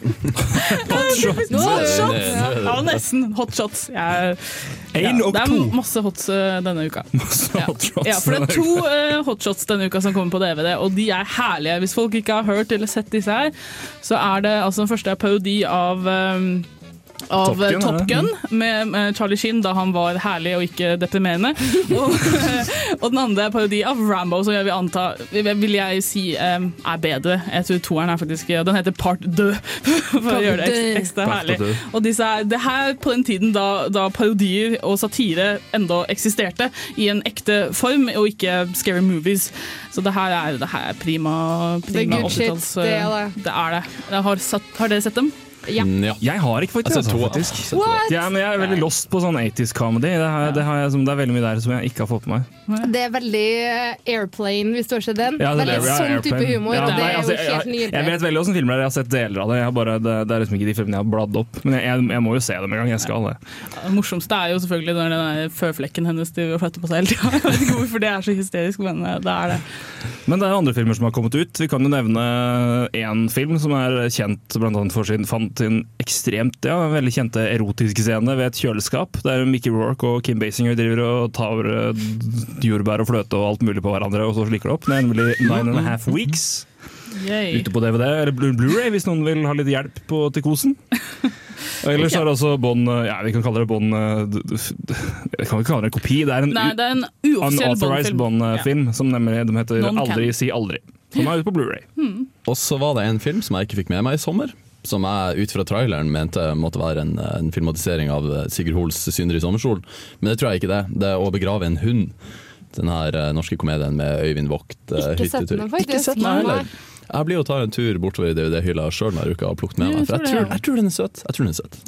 Hot Shots! Hot shots. Ja, nesten. Hot Shots. Jeg, En og det er to. masse hots eh, denne uka. Masse ja. Ja, for det er to uh, hotshots denne uka som kommer på DVD, og de er herlige. Hvis folk ikke har hørt eller sett disse her, så er det altså den første er parodi av um, av Top Gun, eh, Top? Gun med, med Charlie Sheen da han var herlig og ikke deprimerende. og, og den andre er parodi av Rambo, som jeg vil anta vil jeg si um, er bedre. Jeg tror toeren er faktisk Den heter Part 2, for å gjøre det ekstra, ekstra herlig. Og disse er, det her på den tiden da, da parodier og satire enda eksisterte i en ekte form, og ikke scary movies. Så det her er, det her er prima, Det prima 80-talls, det er det. Det er det. Jeg har, har dere sett dem? Ja. Mm, ja. Jeg har ikke faktisk, Jeg altså, to, faktisk. jeg sett to. What? Ja, men jeg er veldig lost på sånn 80s comedy. Det, har, det, har jeg, som- det er veldig mye der som jeg ikke har fått med meg. Det er veldig eh, airplane, hvis du har sett den. Ja, det veldig det, ja, sånn type humor. Ja, det nei, er altså, jo helt jeg, jeg, vet veldig åssen filmer det er, jeg har sett deler av det. Jeg har bare, det, det er liksom ikke de filmene jeg har bladd opp. Men jeg, jeg, jeg må jo se dem en gang. Jeg skal det. Det morsomste er jo selvfølgelig når den der føflekken hennes driver og fletter på seg hele tida. Jeg vet ikke hvorfor det er så hysterisk, men eh, det er det. Men det er andre filmer som har kommet ut. Vi kan jo nevne én film som er kjent blant annet for sin fant sin ekstremt ja, veldig kjente erotiske scene ved et kjøleskap. Der Mickey Rourke og Kim Basinger driver og tar eh, jordbær og fløte og alt mulig på hverandre, og så slikker det opp. Nemlig Nine and a Half Weeks. Yay. ute på DVD eller Blu- Blu-ray hvis noen vil ha litt hjelp på, til kosen. Og ellers er det også bånd Ja, vi kan kalle det bånd eh, Jeg kan ikke kalle det en kopi, det er en Nei, det er en unauthorized Bond-film. Bond-film som nemlig de heter Aldri si aldri. Som er ute på Blu-ray. Og så var det en film som jeg ikke fikk med meg i sommer. Som jeg ut fra traileren mente måtte være en, en filmatisering av Sigurd Hols 'Synder i sommerskjol'. Men det tror jeg ikke det. Det er 'Å begrave en hund'. Den her eh, norske komedien med Øyvind Vogt. eh, Ikke sett den, faktisk. Ikke sett den heller. Jeg blir og tar en tur bortover i DVD-hylla sjøl denne uka og plukket med meg. For jeg tror, jeg tror den er søt. Jeg tror den er søt.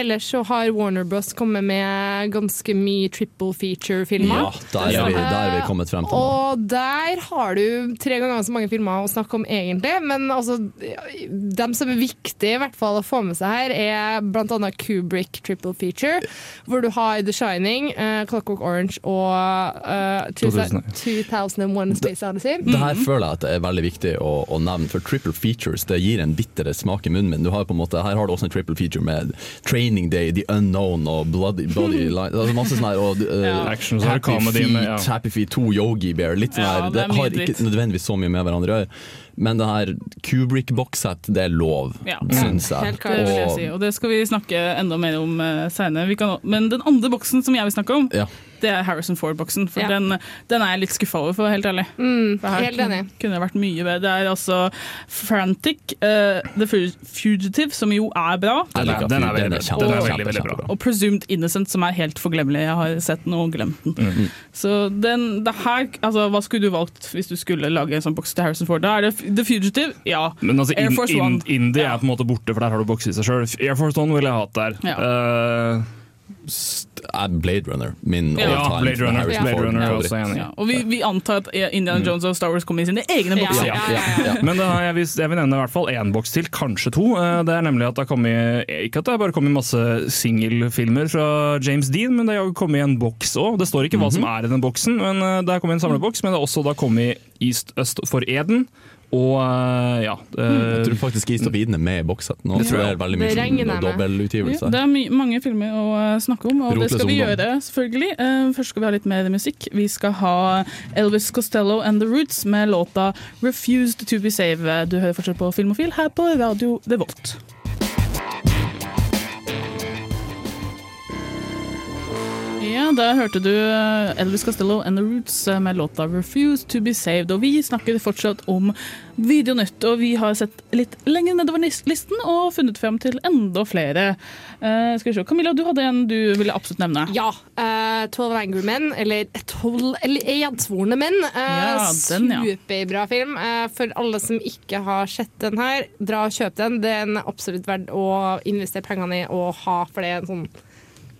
Ellers så har Warner Bros kommet med ganske mye triple feature-filmer. Ja, der er, vi, der er vi kommet frem til nå. Og der har du tre ganger så mange filmer å snakke om egentlig, men altså dem som er viktige i hvert fall å få med seg her, er annet Kubrick triple feature, hvor du har The Shining, uh, Clockwork Orange og uh, 2000. 2001 Space Odyssey. Det her føler jeg at det er veldig viktig å, å nevne, for triple features det gir en bittere smak i munnen min. Du har på en måte, her har du også en triple feature med Training Day, The Unknown og Bloody, bloody Line. Altså masse sånn her, og, uh, Ja. Action, er det Happy, Feet, med- ja. Happy Feet 2, Yogi Bear. Litt sånn Ja, her, det det, er har ikke nødvendigvis så mye med hverandre å gjøre. Men det her Kubrick-bokssett, det er lov, Ja. syns jeg. Helt klart, det vil jeg Og- si. Og det skal vi snakke enda mer om uh, seinere. Men den andre boksen som jeg vil snakke om, Ja. det er Harrison Ford-boksen. For Ja. den, den er jeg litt skuffa over, for å være helt ærlig. Mm, For her helt enig. kunne det vært mye bedre. Det er altså Frantic, uh, The Fugitive, som jo er bra. Den er, Den er veldig den er kjempe- er veldig, veldig bra. Og Presumed Innocent, som er helt forglemmelig. Jeg har sett den og glemt den. Mhm. Så den, det her, altså, Hva skulle du valgt hvis du skulle lage en sånn boks til Harrison Ford? Da er det The Fugitive, ja. Men altså, Air in, Force in, One. Indie er på en måte borte, for der har du boks i seg sjøl. Air Force One ville jeg hatt der. Eh, er Blade Runner min Ja. all-time Blade Runner. Blade Ford Runner er også enig. Ja, og vi, vi antar at Indiana Jones og Star Wars kommer i sine egne bokser. Ja. Men da jeg, vil, jeg vil nevne i hvert fall én boks til, kanskje to. Eh, Det er nemlig at det har kommet Ikke at det har bare kommet masse singelfilmer fra James Dean, men det har kommet i en boks òg. Det står ikke hva som er i den boksen, men eh, det har kommet i en samleboks. Men det har også da kommet East Øst for Eden. Og eh, ja Jeg eh, tror faktisk East er med i bokssetten nå. Det tror det jeg. er veldig Det mye regner jeg sånn med. dobbeltutgivelse. Ja, det er my mange filmer å eh, snakke om, og det skal vi ungdom. gjøre, selvfølgelig. Eh, først skal vi ha litt mer musikk. Vi skal ha Elvis Costello and The Roots med låta 'Refused To Be Saved'. Du hører fortsatt på Filmofil her på Radio Revolt. Ja, Da hørte du eh, Elvis Costello and The Roots eh, med låta 'Refuse To Be Saved'. Og vi snakker fortsatt om Videonytt, og vi har sett litt lenger nedover listen og funnet frem til enda flere. Uh, skal vi se, Camilla, du hadde en du ville absolutt nevne. Ja. Uh, 'Twelve Angry Men', eller 'Tolv eller edsvorne menn'. Uh, Ja, den, ja. Superbra film. Uh, for alle som ikke har sett den her, dra og kjøp den. Den er absolutt verdt å investere pengene i og ha, for det er en sånn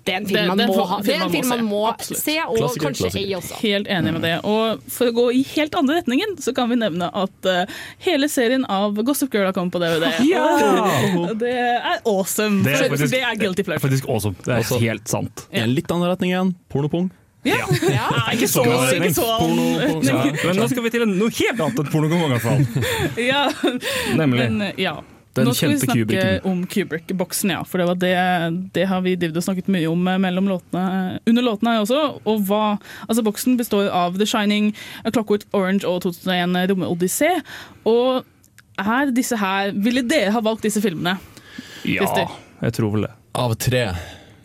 det er en film man det det, må ha. Det er en film man må se, se, og Klassiker, kanskje klassiker. eie også. Helt enig med det. Og for å gå i helt andre retningen, så kan vi nevne at uh, hele serien av Gossip Girl har kommet på DVD. Ja! Og det er awesome. Det er faktisk- det er guilty pleasure. faktisk awesome. Det er Også- helt sant. I en litt annen retning igjen. Pornopung. Ja. ja! ikke så, ikke så Porno, ja. Men nå skal vi til noe helt annet enn pornogong, i hvert fall. Ja. Nemlig. Men, eh, ja. Den Nå skal vi snakke Kubricken. om Kubrick-boksen, ja. For det, var det, det har vi og snakket mye om eh, mellom låtene, under låtene også. Og hva, altså Boksen består av The Shining, A Clockwork Orange og 2001 Romodyssé. Og er disse her Ville dere ha valgt disse filmene? Ja, Christer? jeg tror vel det. Av tre.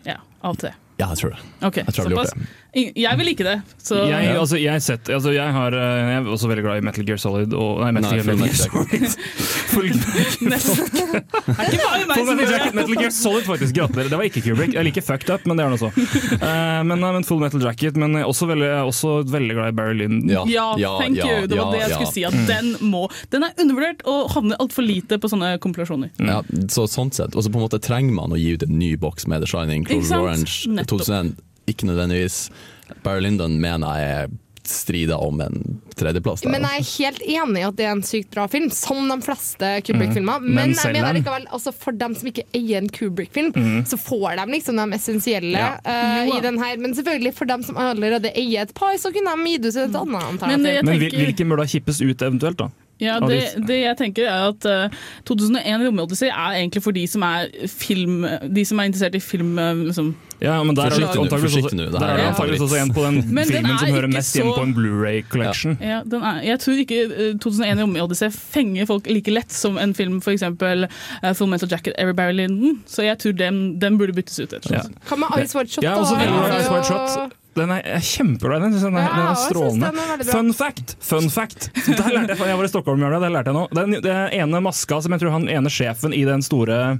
Ja, av tre. Ja, jeg tror det. Ok, Jeg tror jeg ville gjort såpass. Jeg vil like det. Så Jeg, altså, jeg, sett, altså, jeg, har, eh, jeg er også veldig glad i Metal Gear Solid og Nei, Metal, Nei, Gear, Metal Gear Solid. Full. Metal, Gear Solid, faktisk. Gratulerer. Det var ikke Kubrick. Jeg liker Fucked Up, men det er han også. Uh, men, nei, men Full Metal Jacket. Men jeg er også veldig, også veldig glad i Barry Lynn. Ja, Ja, ja, thank ja, you. Det var ja, det jeg ja. skulle si. At den må Den er undervurdert og havner altfor lite på sånne kompilasjoner. Ja, så sånn sett. Og så på en måte trenger man å gi ut en ny boks med The Shining, Clover? Orange, Nettopp. 2001. Ikke nødvendigvis. Barry Lyndon mener jeg strider om en tredjeplass. Der. Men jeg er helt enig i at det er en sykt bra film, som de fleste Kubrick-filmer. Mm. Men Men jeg mener likevel, altså for dem som ikke eier en Kubrick-film, Mm. så får de liksom de essensielle Ja. uh, i den her. Men selvfølgelig, for dem som allerede eier et par, så kunne de gitt ut et annet alternativ. Men tenker... Men hvilken bør da kippes ut eventuelt, da? Ja, det, det jeg tenker er at uh, 2001 Romodyssey er egentlig for de som er film De som er interessert i film, eh, liksom, Ja, men der er Forsiktig nå, også, det er det antakeligvis også en på den Men den filmen som er hører mest mest hjemme på en Blu-ray collection. Ja, den er, jeg tror ikke eh, 2001 Romeo-odyssé fenger folk like lett som en film f.eks. Uh, Full Metal Jacket, Every Barry Linden, Så jeg tror den, den burde byttes ut. Ja. Hva med Ice White Shot, Ja, da? også Ja. Ice White Shot. Den er, jeg er kjempeglad i den. Den er, Ja, den er strålende. den er. Fun fact! Fun fact. Der lærte jeg, jeg var i Stockholm, det lærte jeg nå. Den, den ene maska som jeg tror han ene sjefen i den store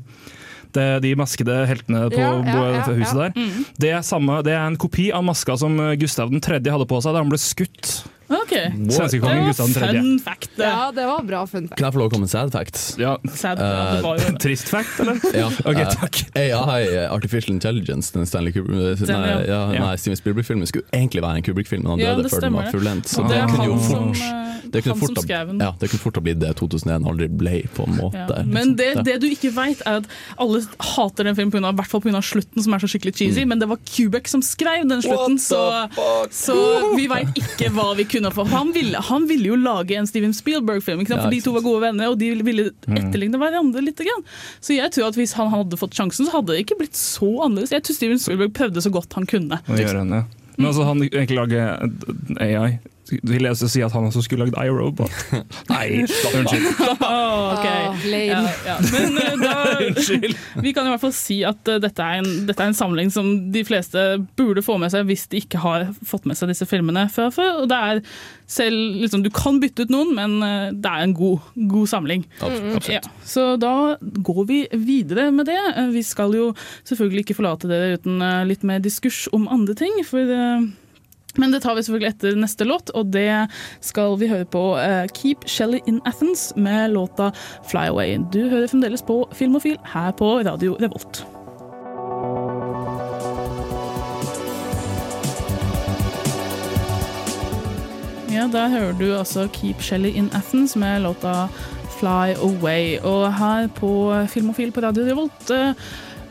det, de maskede heltene på Ja, ja, huset der. Det er, samme, det er en kopi av maska som Gustav 3. hadde på seg da han ble skutt. Ok, Svenskekongen Gustav var 3. fun fact. det. Ja, det var bra fun fact. Kan jeg få lov å komme med en sad fact? Ja. Sad, ja, det var jo. Trist fact, eller? Ja, Ok, takk. Uh, AI, Artificial Intelligence, den Stanley Kubrick, Den, nei, ja. ja, Ja. nei, Steven Spielberg-filmen skulle egentlig være en Kubrick-film, men han døde det før den var fullendt. Så det det kunne jo fort, eh, det kunne fort, ja, det kunne fort ha blitt det 2001 aldri ble, på en måte. Ja. liksom. Men det, det du ikke veit, er at alle hater den filmen I hvert fall pga. slutten, som er så skikkelig cheesy. Men det var Kubek som skrev den slutten, så, så vi veit ikke hva vi kunne få. Han ville, han ville jo lage en Steven Spielberg-film. Ja, for de to var gode venner, og de ville Mm. etterligne hverandre litt. Så jeg tror at hvis han hadde fått sjansen, så hadde det ikke blitt så annerledes. Jeg tror Steven Spielberg prøvde så godt han kunne. Å gjøre henne. Men altså, han egentlig lager AI. Vil jeg også si at han også skulle lagd iRobot? Nei, unnskyld. Åh, okay. Ah, lame. Ja, ja. Men eh, da, vi kan i hvert fall si at eh, dette, er en, dette er en samling som de fleste burde få med seg hvis de ikke har fått med seg disse filmene før. før. Og det er selv, liksom, Du kan bytte ut noen, men eh, det er en god, god samling. Absolutt. Ja, så da går vi videre med det. Vi skal jo selvfølgelig ikke forlate dere uten litt mer diskurs om andre ting. for... men det tar vi selvfølgelig etter neste låt, og det skal vi høre på eh, Keep Shelly in Athens med låta Fly Away. Du hører fremdeles på Filmofil her på Radio Revolt. Ja, der hører du altså Keep Shelly in Athens med låta Fly Away. Og her på Filmofil på Radio Revolt eh,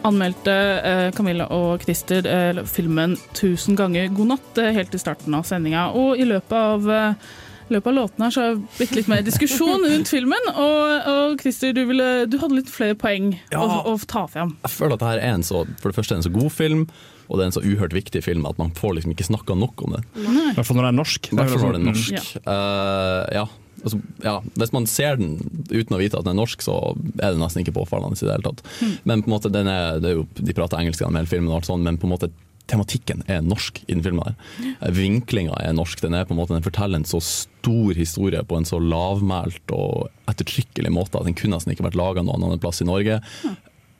anmeldte eh, Camilla og Christer eh, filmen 1000 ganger god natt eh, helt i starten av sendinga. Og i løpet av eh, løpet av låten her så har det blitt litt mer diskusjon rundt filmen. Og, og Christer, du, ville, du hadde litt flere poeng Ja. å, å ta fram. Jeg føler at dette er en så, for det første en så god film, og det er en så uhørt viktig film at man får liksom ikke snakka nok om det. I hvert fall når det er norsk. Det er Mm. norsk. Uh, ja. Altså, ja. Hvis man ser den uten å vite at den er norsk, så er det nesten ikke påfallende. i det hele tatt. Men på en måte, den er, det er jo, De prater engelsk gjennom hele filmen, og alt sånt, men på en måte tematikken er norsk i den filmen. her. Vinklinga er norsk. Den er på en måte, den forteller en så stor historie på en så lavmælt og ettertrykkelig måte at den kunne nesten ikke vært laga noen annen plass i Norge.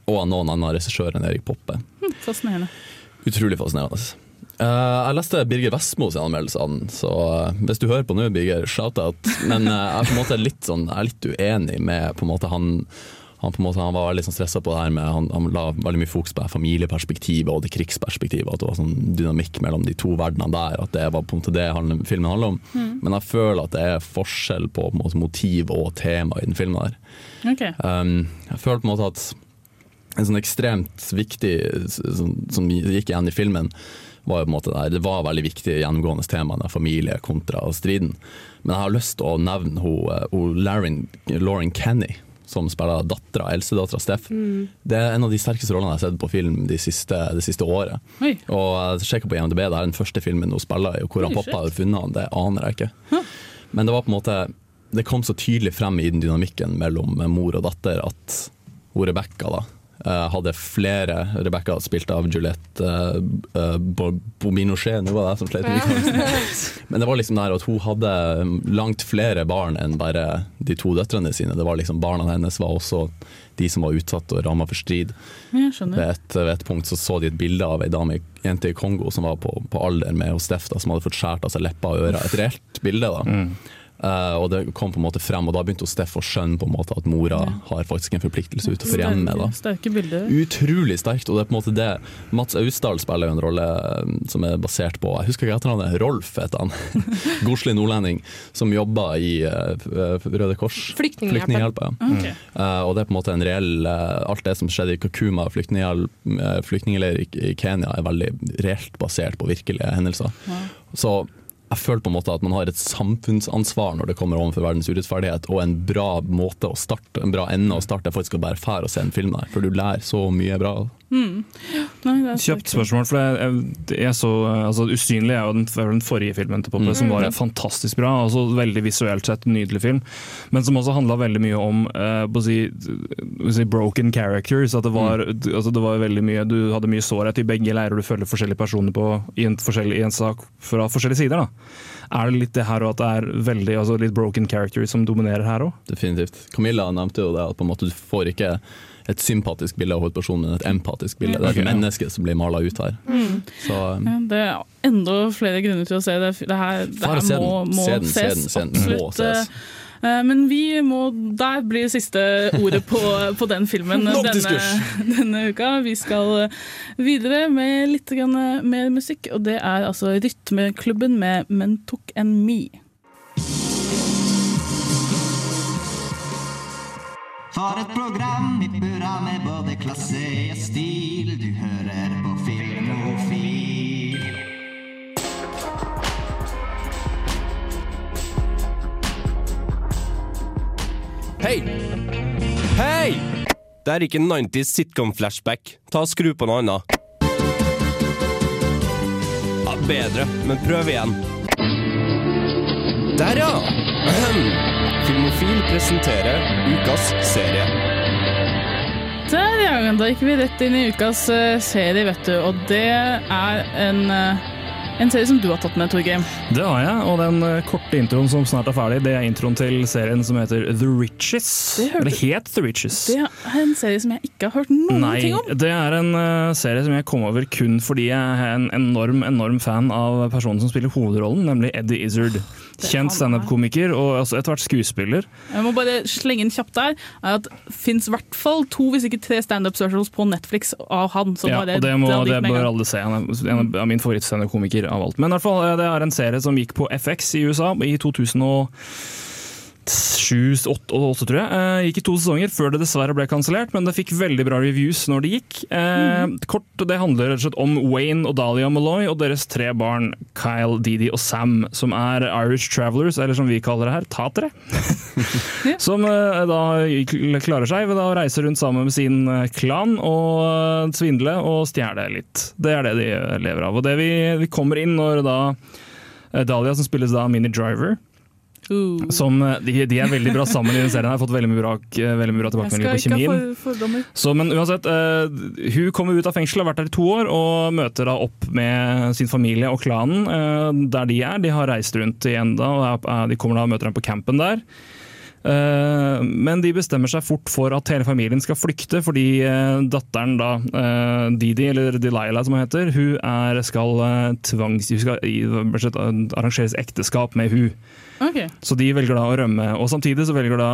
Og av noen annen regissør enn Erik Poppe. Hm, Fascinerende. Utrolig fascinerende. Eh, jeg leste Birger Vestmo sin anmeldelse av den, så uh, hvis du hører på nå, Birger, shout-out. Men uh, jeg er litt, sånn, jeg er litt uenig med måte han han, måte, han var veldig sånn stressa på det her med Han, han la veldig mye fokus på familieperspektivet og det krigsperspektivet. At det var sånn dynamikk mellom de to verdenene der. At det var på en måte det han, filmen handler om. Mm. Men jeg føler at det er forskjell på, på måte, motiv og tema i den filmen. der Okay. Um, jeg føler på en måte at en sånn ekstremt viktig som, som gikk igjen i filmen, var jo på en måte der, det var veldig viktig gjennomgående tema, familie kontra striden. Men jeg har lyst til å nevne hun, eh, hun Lauren, Lauren Kenny, som spiller dattera, eldstedattera Steff. Mm. Det er en av de sterkeste rollene jeg har sett på film de siste, de siste året. Oi. Og sjekka på IMDb, det er den første filmen hun spiller i, hvor han pappa har funnet han, det aner jeg ikke. Men det var på en måte Det kom så tydelig frem i den dynamikken mellom mor og datter at hun Rebekka da hadde flere Rebekka spilt av Juliette uh, Bobinochet, nå var det jeg som slet med. Men det var liksom der at hun hadde langt flere barn enn bare de to døtrene sine. Det var liksom Barna hennes var også de som var utsatt og ramma for strid. Ved et, ved et punkt så, så de et bilde av ei dame, jente i Kongo som var på, på alder med Steff, som hadde fått skåret av seg leppa og ører. Et reelt bilde. da. Eh, og det kom på en måte frem, og da begynte Steff å skjønne på en måte at mora har faktisk en forpliktelse utenfor hjemmet. da. Sterke bilder. Utrolig sterkt, og det er på en måte det Mats Austdal spiller jo en rolle eh, som er basert på Jeg husker ikke etternavnet, Rolf heter han. Godslig nordlending som jobber i uh, Røde Kors. Flyktninghjelpen, ja. Okay. Uh, og det er på en måte en reell Alt det som skjedde i Kakuma flyktningleir i, i Kenya, er veldig reelt basert på virkelige hendelser. Så jeg føler på en måte at man har et samfunnsansvar når det kommer overfor verdens urettferdighet, og en bra måte å starte, en bra ende å starte er faktisk å bare fære og se en film der, for du lærer så mye bra. Mm. Nei, er spørsmål, for jeg, jeg, jeg så altså, 'Usynlig' er jo den, den forrige filmen til Poppe, Mm. som var Mm. fantastisk bra. Altså, veldig visuelt sett nydelig film, men som også handla veldig mye om eh, på å si, si broken characters. At det var, altså, det var veldig mye, Du hadde mye sårhet i begge leirer, du følger forskjellige personer på, i, en forskjellig, i en sak fra forskjellige sider. da. Er det litt det her at det er veldig, altså, litt broken characters som dominerer her òg? Definitivt. Camilla nevnte jo det at på en måte du får ikke et sympatisk bilde av hovedpersonen, men et empatisk bilde. Det er et menneske som blir mala ut her. Mm. Så um, Ja, det er enda flere grunner til å se det. Det her, det her må, må Se den, se ses. den, se den. Må ses. Eh, Men vi må Der blir siste ordet på, på den filmen denne, denne uka. Vi skal videre med litt mer musikk, og det er altså Rytmeklubben med Men tok en Me. For et program i burra med både klasse og stil. Du hører på Filmofil. Hei! Hei! Det er ikke 90s sitcom-flashback. Ta og Skru på noe annet. Ja, bedre, men prøv igjen. Der, ja! Filmofil presenterer ukas serie. Der, ja. Da gikk vi rett inn i ukas eh, serie, vet du. Og det er en, eh, en serie som du har tatt med, Torgeir. Det har jeg, og den eh, korte introen som snart er ferdig, det er introen til serien som heter The Riches. Eller het The Riches. Det er en serie som jeg ikke har hørt noen Nei, ting om. det er en serie som jeg kom over kun fordi jeg er en enorm enorm fan av personen som spiller hovedrollen, nemlig Eddie Izzard. Kjent standup-komiker og altså etter hvert skuespiller. Jeg må bare slenge inn kjapt der er at det fins i hvert fall to, hvis ikke tre standup specials på Netflix av han. Ja, og det, må, det bør alle se. Han er en av min favorittstandup-komiker av alt. Men i hvert fall, eh, det er en serie som gikk på FX i USA i 2007 2008, tror jeg. Eh, Gikk i to sesonger før det dessverre ble kansellert, men det fikk veldig bra reviews når det gikk. Eh, Kort, det handler rett og slett om Wayne og Dahlia Malloy og deres tre barn Kyle, Didi og Sam, som er Irish Travelers, eller som vi kaller det her, tatere. Som eh, da klarer seg ved å reise rundt sammen med sin klan og svindle og stjele litt. Det er det de lever av. Og det vi, vi kommer inn når da Dahlia, som spilles da av Minnie Som eh, de, de er veldig bra sammen i den serien. Jeg har fått veldig mye bra, eh, veldig mye bra tilbakemeldinger på kjemien. Så, men uansett, uh, hun kommer ut av fengsel, har vært der i to år, og møter da opp med sin familie og klanen uh, der de er. De har reist rundt igjen enda, og de kommer da og møter dem på campen der. Men de bestemmer seg fort for at hele familien skal flykte, fordi datteren da, Didi, eller Delilah som hun heter, hun er, skal tvangs... Skal i- arrangeres ekteskap med hun. Ok. Så de velger da å rømme, og samtidig så velger da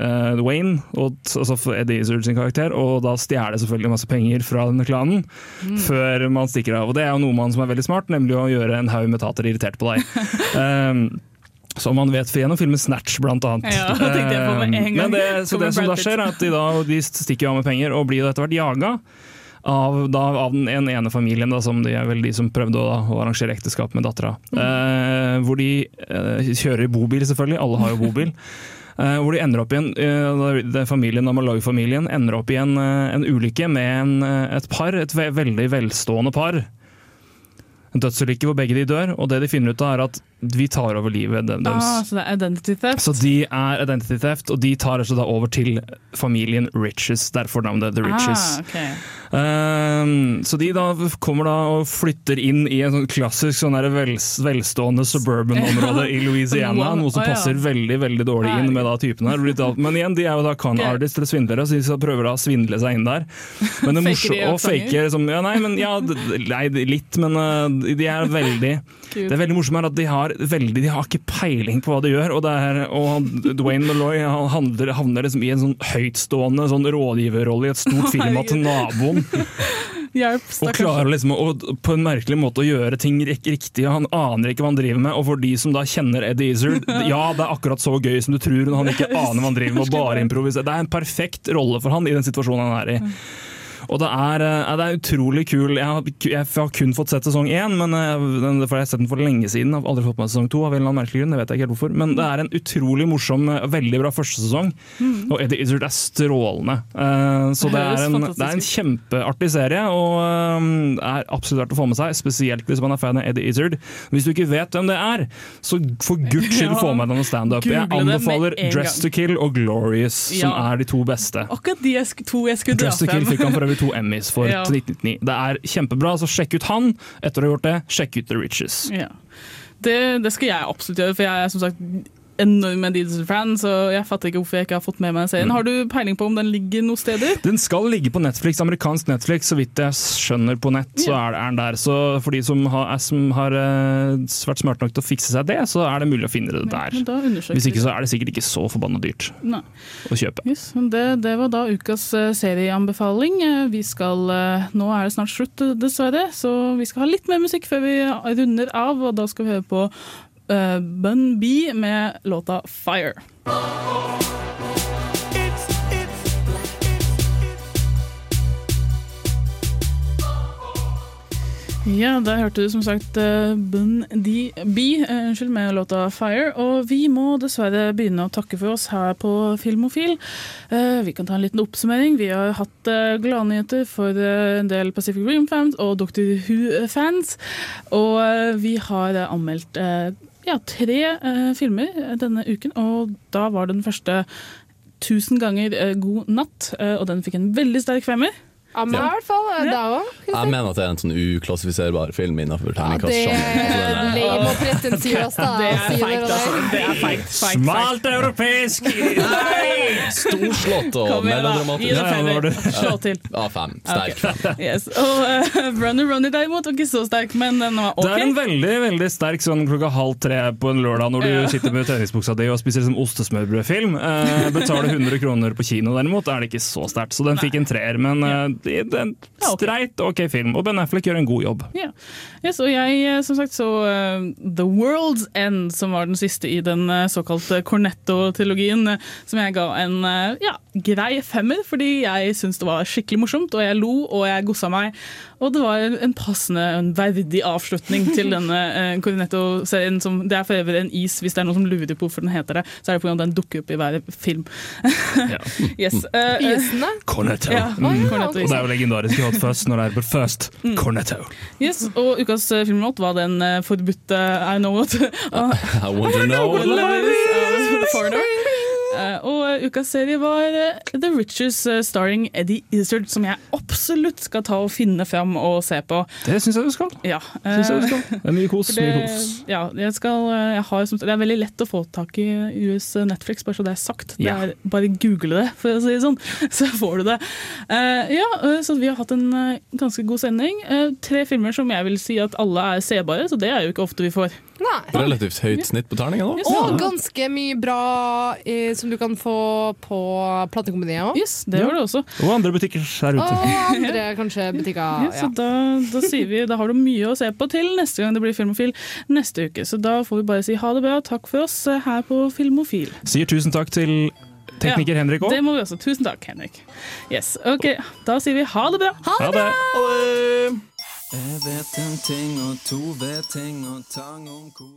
uh, Wayne, og, altså Eddie Izzard sin karakter, og da stjele selvfølgelig masse penger fra denne klanen Mm. før man stikker av. Og det er jo noe man som er veldig smart, nemlig å gjøre en haug med tater irritert på deg. um, som man vet gjennom filmen Snatch, blant annet. Ja, det gang. Men det, så det som da skjer, er at de, da, de stikker av med penger og blir etter hvert jaga. Av, da, av den en ene familien, da, som de er vel de som prøvde å, å arrangere ekteskap med dattera. Mm. Eh, hvor de eh, kjører bobil, selvfølgelig. Alle har jo bobil. Eh, hvor de ender opp i en, eh, familien Amaloy-familien ender opp i en, eh, en ulykke med en, eh, et par, et ve veldig velstående par. En dødsulykke hvor begge de dør, og det de finner ut av er at vi tar over livet deres. Ah, så det er identity theft? Så de er identity theft, og de tar altså da over til familien Riches, derfor navnet The Riches. Ah, okay. um, så de da kommer da og flytter inn i en sånn klassisk sånn vel, velstående suburban-område i Louisiana, noe som passer veldig veldig dårlig inn med da typen her. Men igjen, de er jo da con artists eller svindlere, så de prøver da å svindle seg inn der. Men det morsomme de og faker fake liksom, ja, Nei, men ja, nei, litt, men uh, de er veldig Det er veldig morsomt er at de har, veldig, de har ikke peiling på hva de gjør. Og, er, og Dwayne Malloy han handler, havner liksom i en sånn høytstående sånn rådgiverrolle i et stort firma til naboen. Hjelp, Og klarer liksom å, på en merkelig måte å gjøre ting riktig. Han aner ikke hva han driver med. Og for de som da kjenner Eddie Izzard, ja, det er akkurat så gøy som du tror når han ikke aner hva han driver med og bare improviserer. Det er en perfekt rolle for han i den situasjonen han er i. Og det er, eh, det er utrolig kul. Jeg har, jeg har kun fått sett sesong én, men eh, den, jeg har sett den for lenge siden. Jeg har aldri fått med sesong to av en eller annen merkelig grunn. Det vet jeg ikke helt hvorfor. Men det er en utrolig morsom, eh, veldig bra første sesong. Mm. Og Eddie Izzard er strålende. Så Det er, en, det er en kjempeartig serie, og er absolutt verdt å få med seg. Spesielt hvis man er fan av Eddie Izzard. Hvis du ikke vet hvem det er, så for guds skyld Ja. få med deg noe standup. Jeg anbefaler Dress gang. to Kill og Glorious, som Ja. er de to beste. Akkurat de to jeg skulle dra Dress to Kill fikk han for øvrig to Emmys for Ja. 1999. Det er kjempebra, så sjekk ut han. Etter å ha gjort det, sjekk ut The Riches. Ja. Det, det skal jeg absolutt gjøre, for jeg er som sagt enorm Deedles-fan, så jeg fatter ikke hvorfor jeg ikke har fått med meg serien. Mm. Har du peiling på om den ligger noen steder? Den skal ligge på Netflix, amerikansk Netflix, så vidt jeg skjønner på nett. så er, den der. Så for de som har, som har eh, vært smart nok til å fikse seg det, så er det mulig å finne det der. Ja, Hvis ikke så er det sikkert ikke så forbanna dyrt Nei. å kjøpe. Yes, det, det var da ukas eh, serieanbefaling. Eh, Vi skal, nå er det snart slutt, dessverre, så vi skal ha litt mer musikk før vi runder av. Og da skal vi høre på uh, Bun B med låta 'Fire'. Ja, der hørte du som sagt uh, Bun D B eh, unnskyld, med låta 'Fire'. Og vi må dessverre begynne å takke for oss her på Filmofil. Vi kan ta en liten oppsummering. Vi har hatt gladnyheter for en del Pacific Rim-fans og Doctor Who-fans. Og vi har anmeldt ja, tre eh, filmer eh, denne uken, og da var den første 'Tusen ganger eh, god natt', eh, og den fikk en veldig sterk femmer. Ja, i hvert fall da også. òg. Jeg mener at det er en sånn uklassifiserbar film innenfor Det er terningkastsjangeren. lame og pretensiøst, da. Det er feigt, altså. Det er feigt, Smalt europeisk! Storslått og melodramatisk. Gi det. Slå til. Ja, fem. Sterk fem. Yes. Og uh, Runner Runner derimot var ikke så sterk, men den var ok. Det er en veldig veldig sterk sånn klokka halv tre på en lørdag når du Ja. sitter med treningsbuksa di og spiser liksom ostesmørbrødfilm. Uh, betaler 100 kroner på kino derimot, er det ikke så sterkt. Så den fikk en treer, men eh, er en streit ok film. Og Ben Affleck gjør en god jobb. Ja. Yes, og jeg eh, som sagt så uh, The World's End, som var den siste i den uh, såkalte Cornetto-trilogien, uh, som jeg ga en eh, ja, grei femmer, fordi jeg syns det var skikkelig morsomt, og jeg lo og jeg gossa meg. Og det var en passende, en verdig avslutning til denne eh, Cornetto-serien. som Det er for øvrig en is, hvis det er noen som lurer på hvorfor den heter det, så er det pga. den dukker opp i hver film. yes. Uh, Isen, da? Cornetto. Ja, Mm. Cornetto Og det er jo legendarisk Hot Fuzz når det er på First. Mm. Cornetto. Yes, og ukas eh, filmlåt var den uh, forbudte I Know What. I want to know. Av Foreigner. Eh, og eh, ukas serie var eh, The Riches eh, starring Eddie Izzard, som jeg absolutt skal ta og finne fram og se på. Det syns jeg du skal. Ja, Synes jeg du skal. Det er mye kos. Det, Mye kos. Ja, jeg skal, jeg har, det er veldig lett å få tak i US Netflix, bare så det er sagt. Det Ja. er, bare google det, for å si det sånn, så får du det. Eh, ja, så vi har hatt en ganske god sending. Tre filmer som jeg vil si at alle er sebare, så det er jo ikke ofte vi får. Nei. Relativt høyt snitt på terningen nå. Og ganske mye bra eh, som du kan få på platekompaniet òg. Yes, det var det også. Og andre butikker der ute. Og andre kanskje butikker. Ja, så da, da sier vi Da har du mye å se på til neste gang det blir Filmofil neste uke. Så da får vi bare si ha det bra. Takk for oss eh, her på Filmofil. Sier tusen takk til tekniker Ja, Henrik òg. Det må vi også. Tusen takk, Henrik. Yes, ok, Da sier vi ha det bra. Ha det! Jeg vet en ting og to vet ting og tang om kok.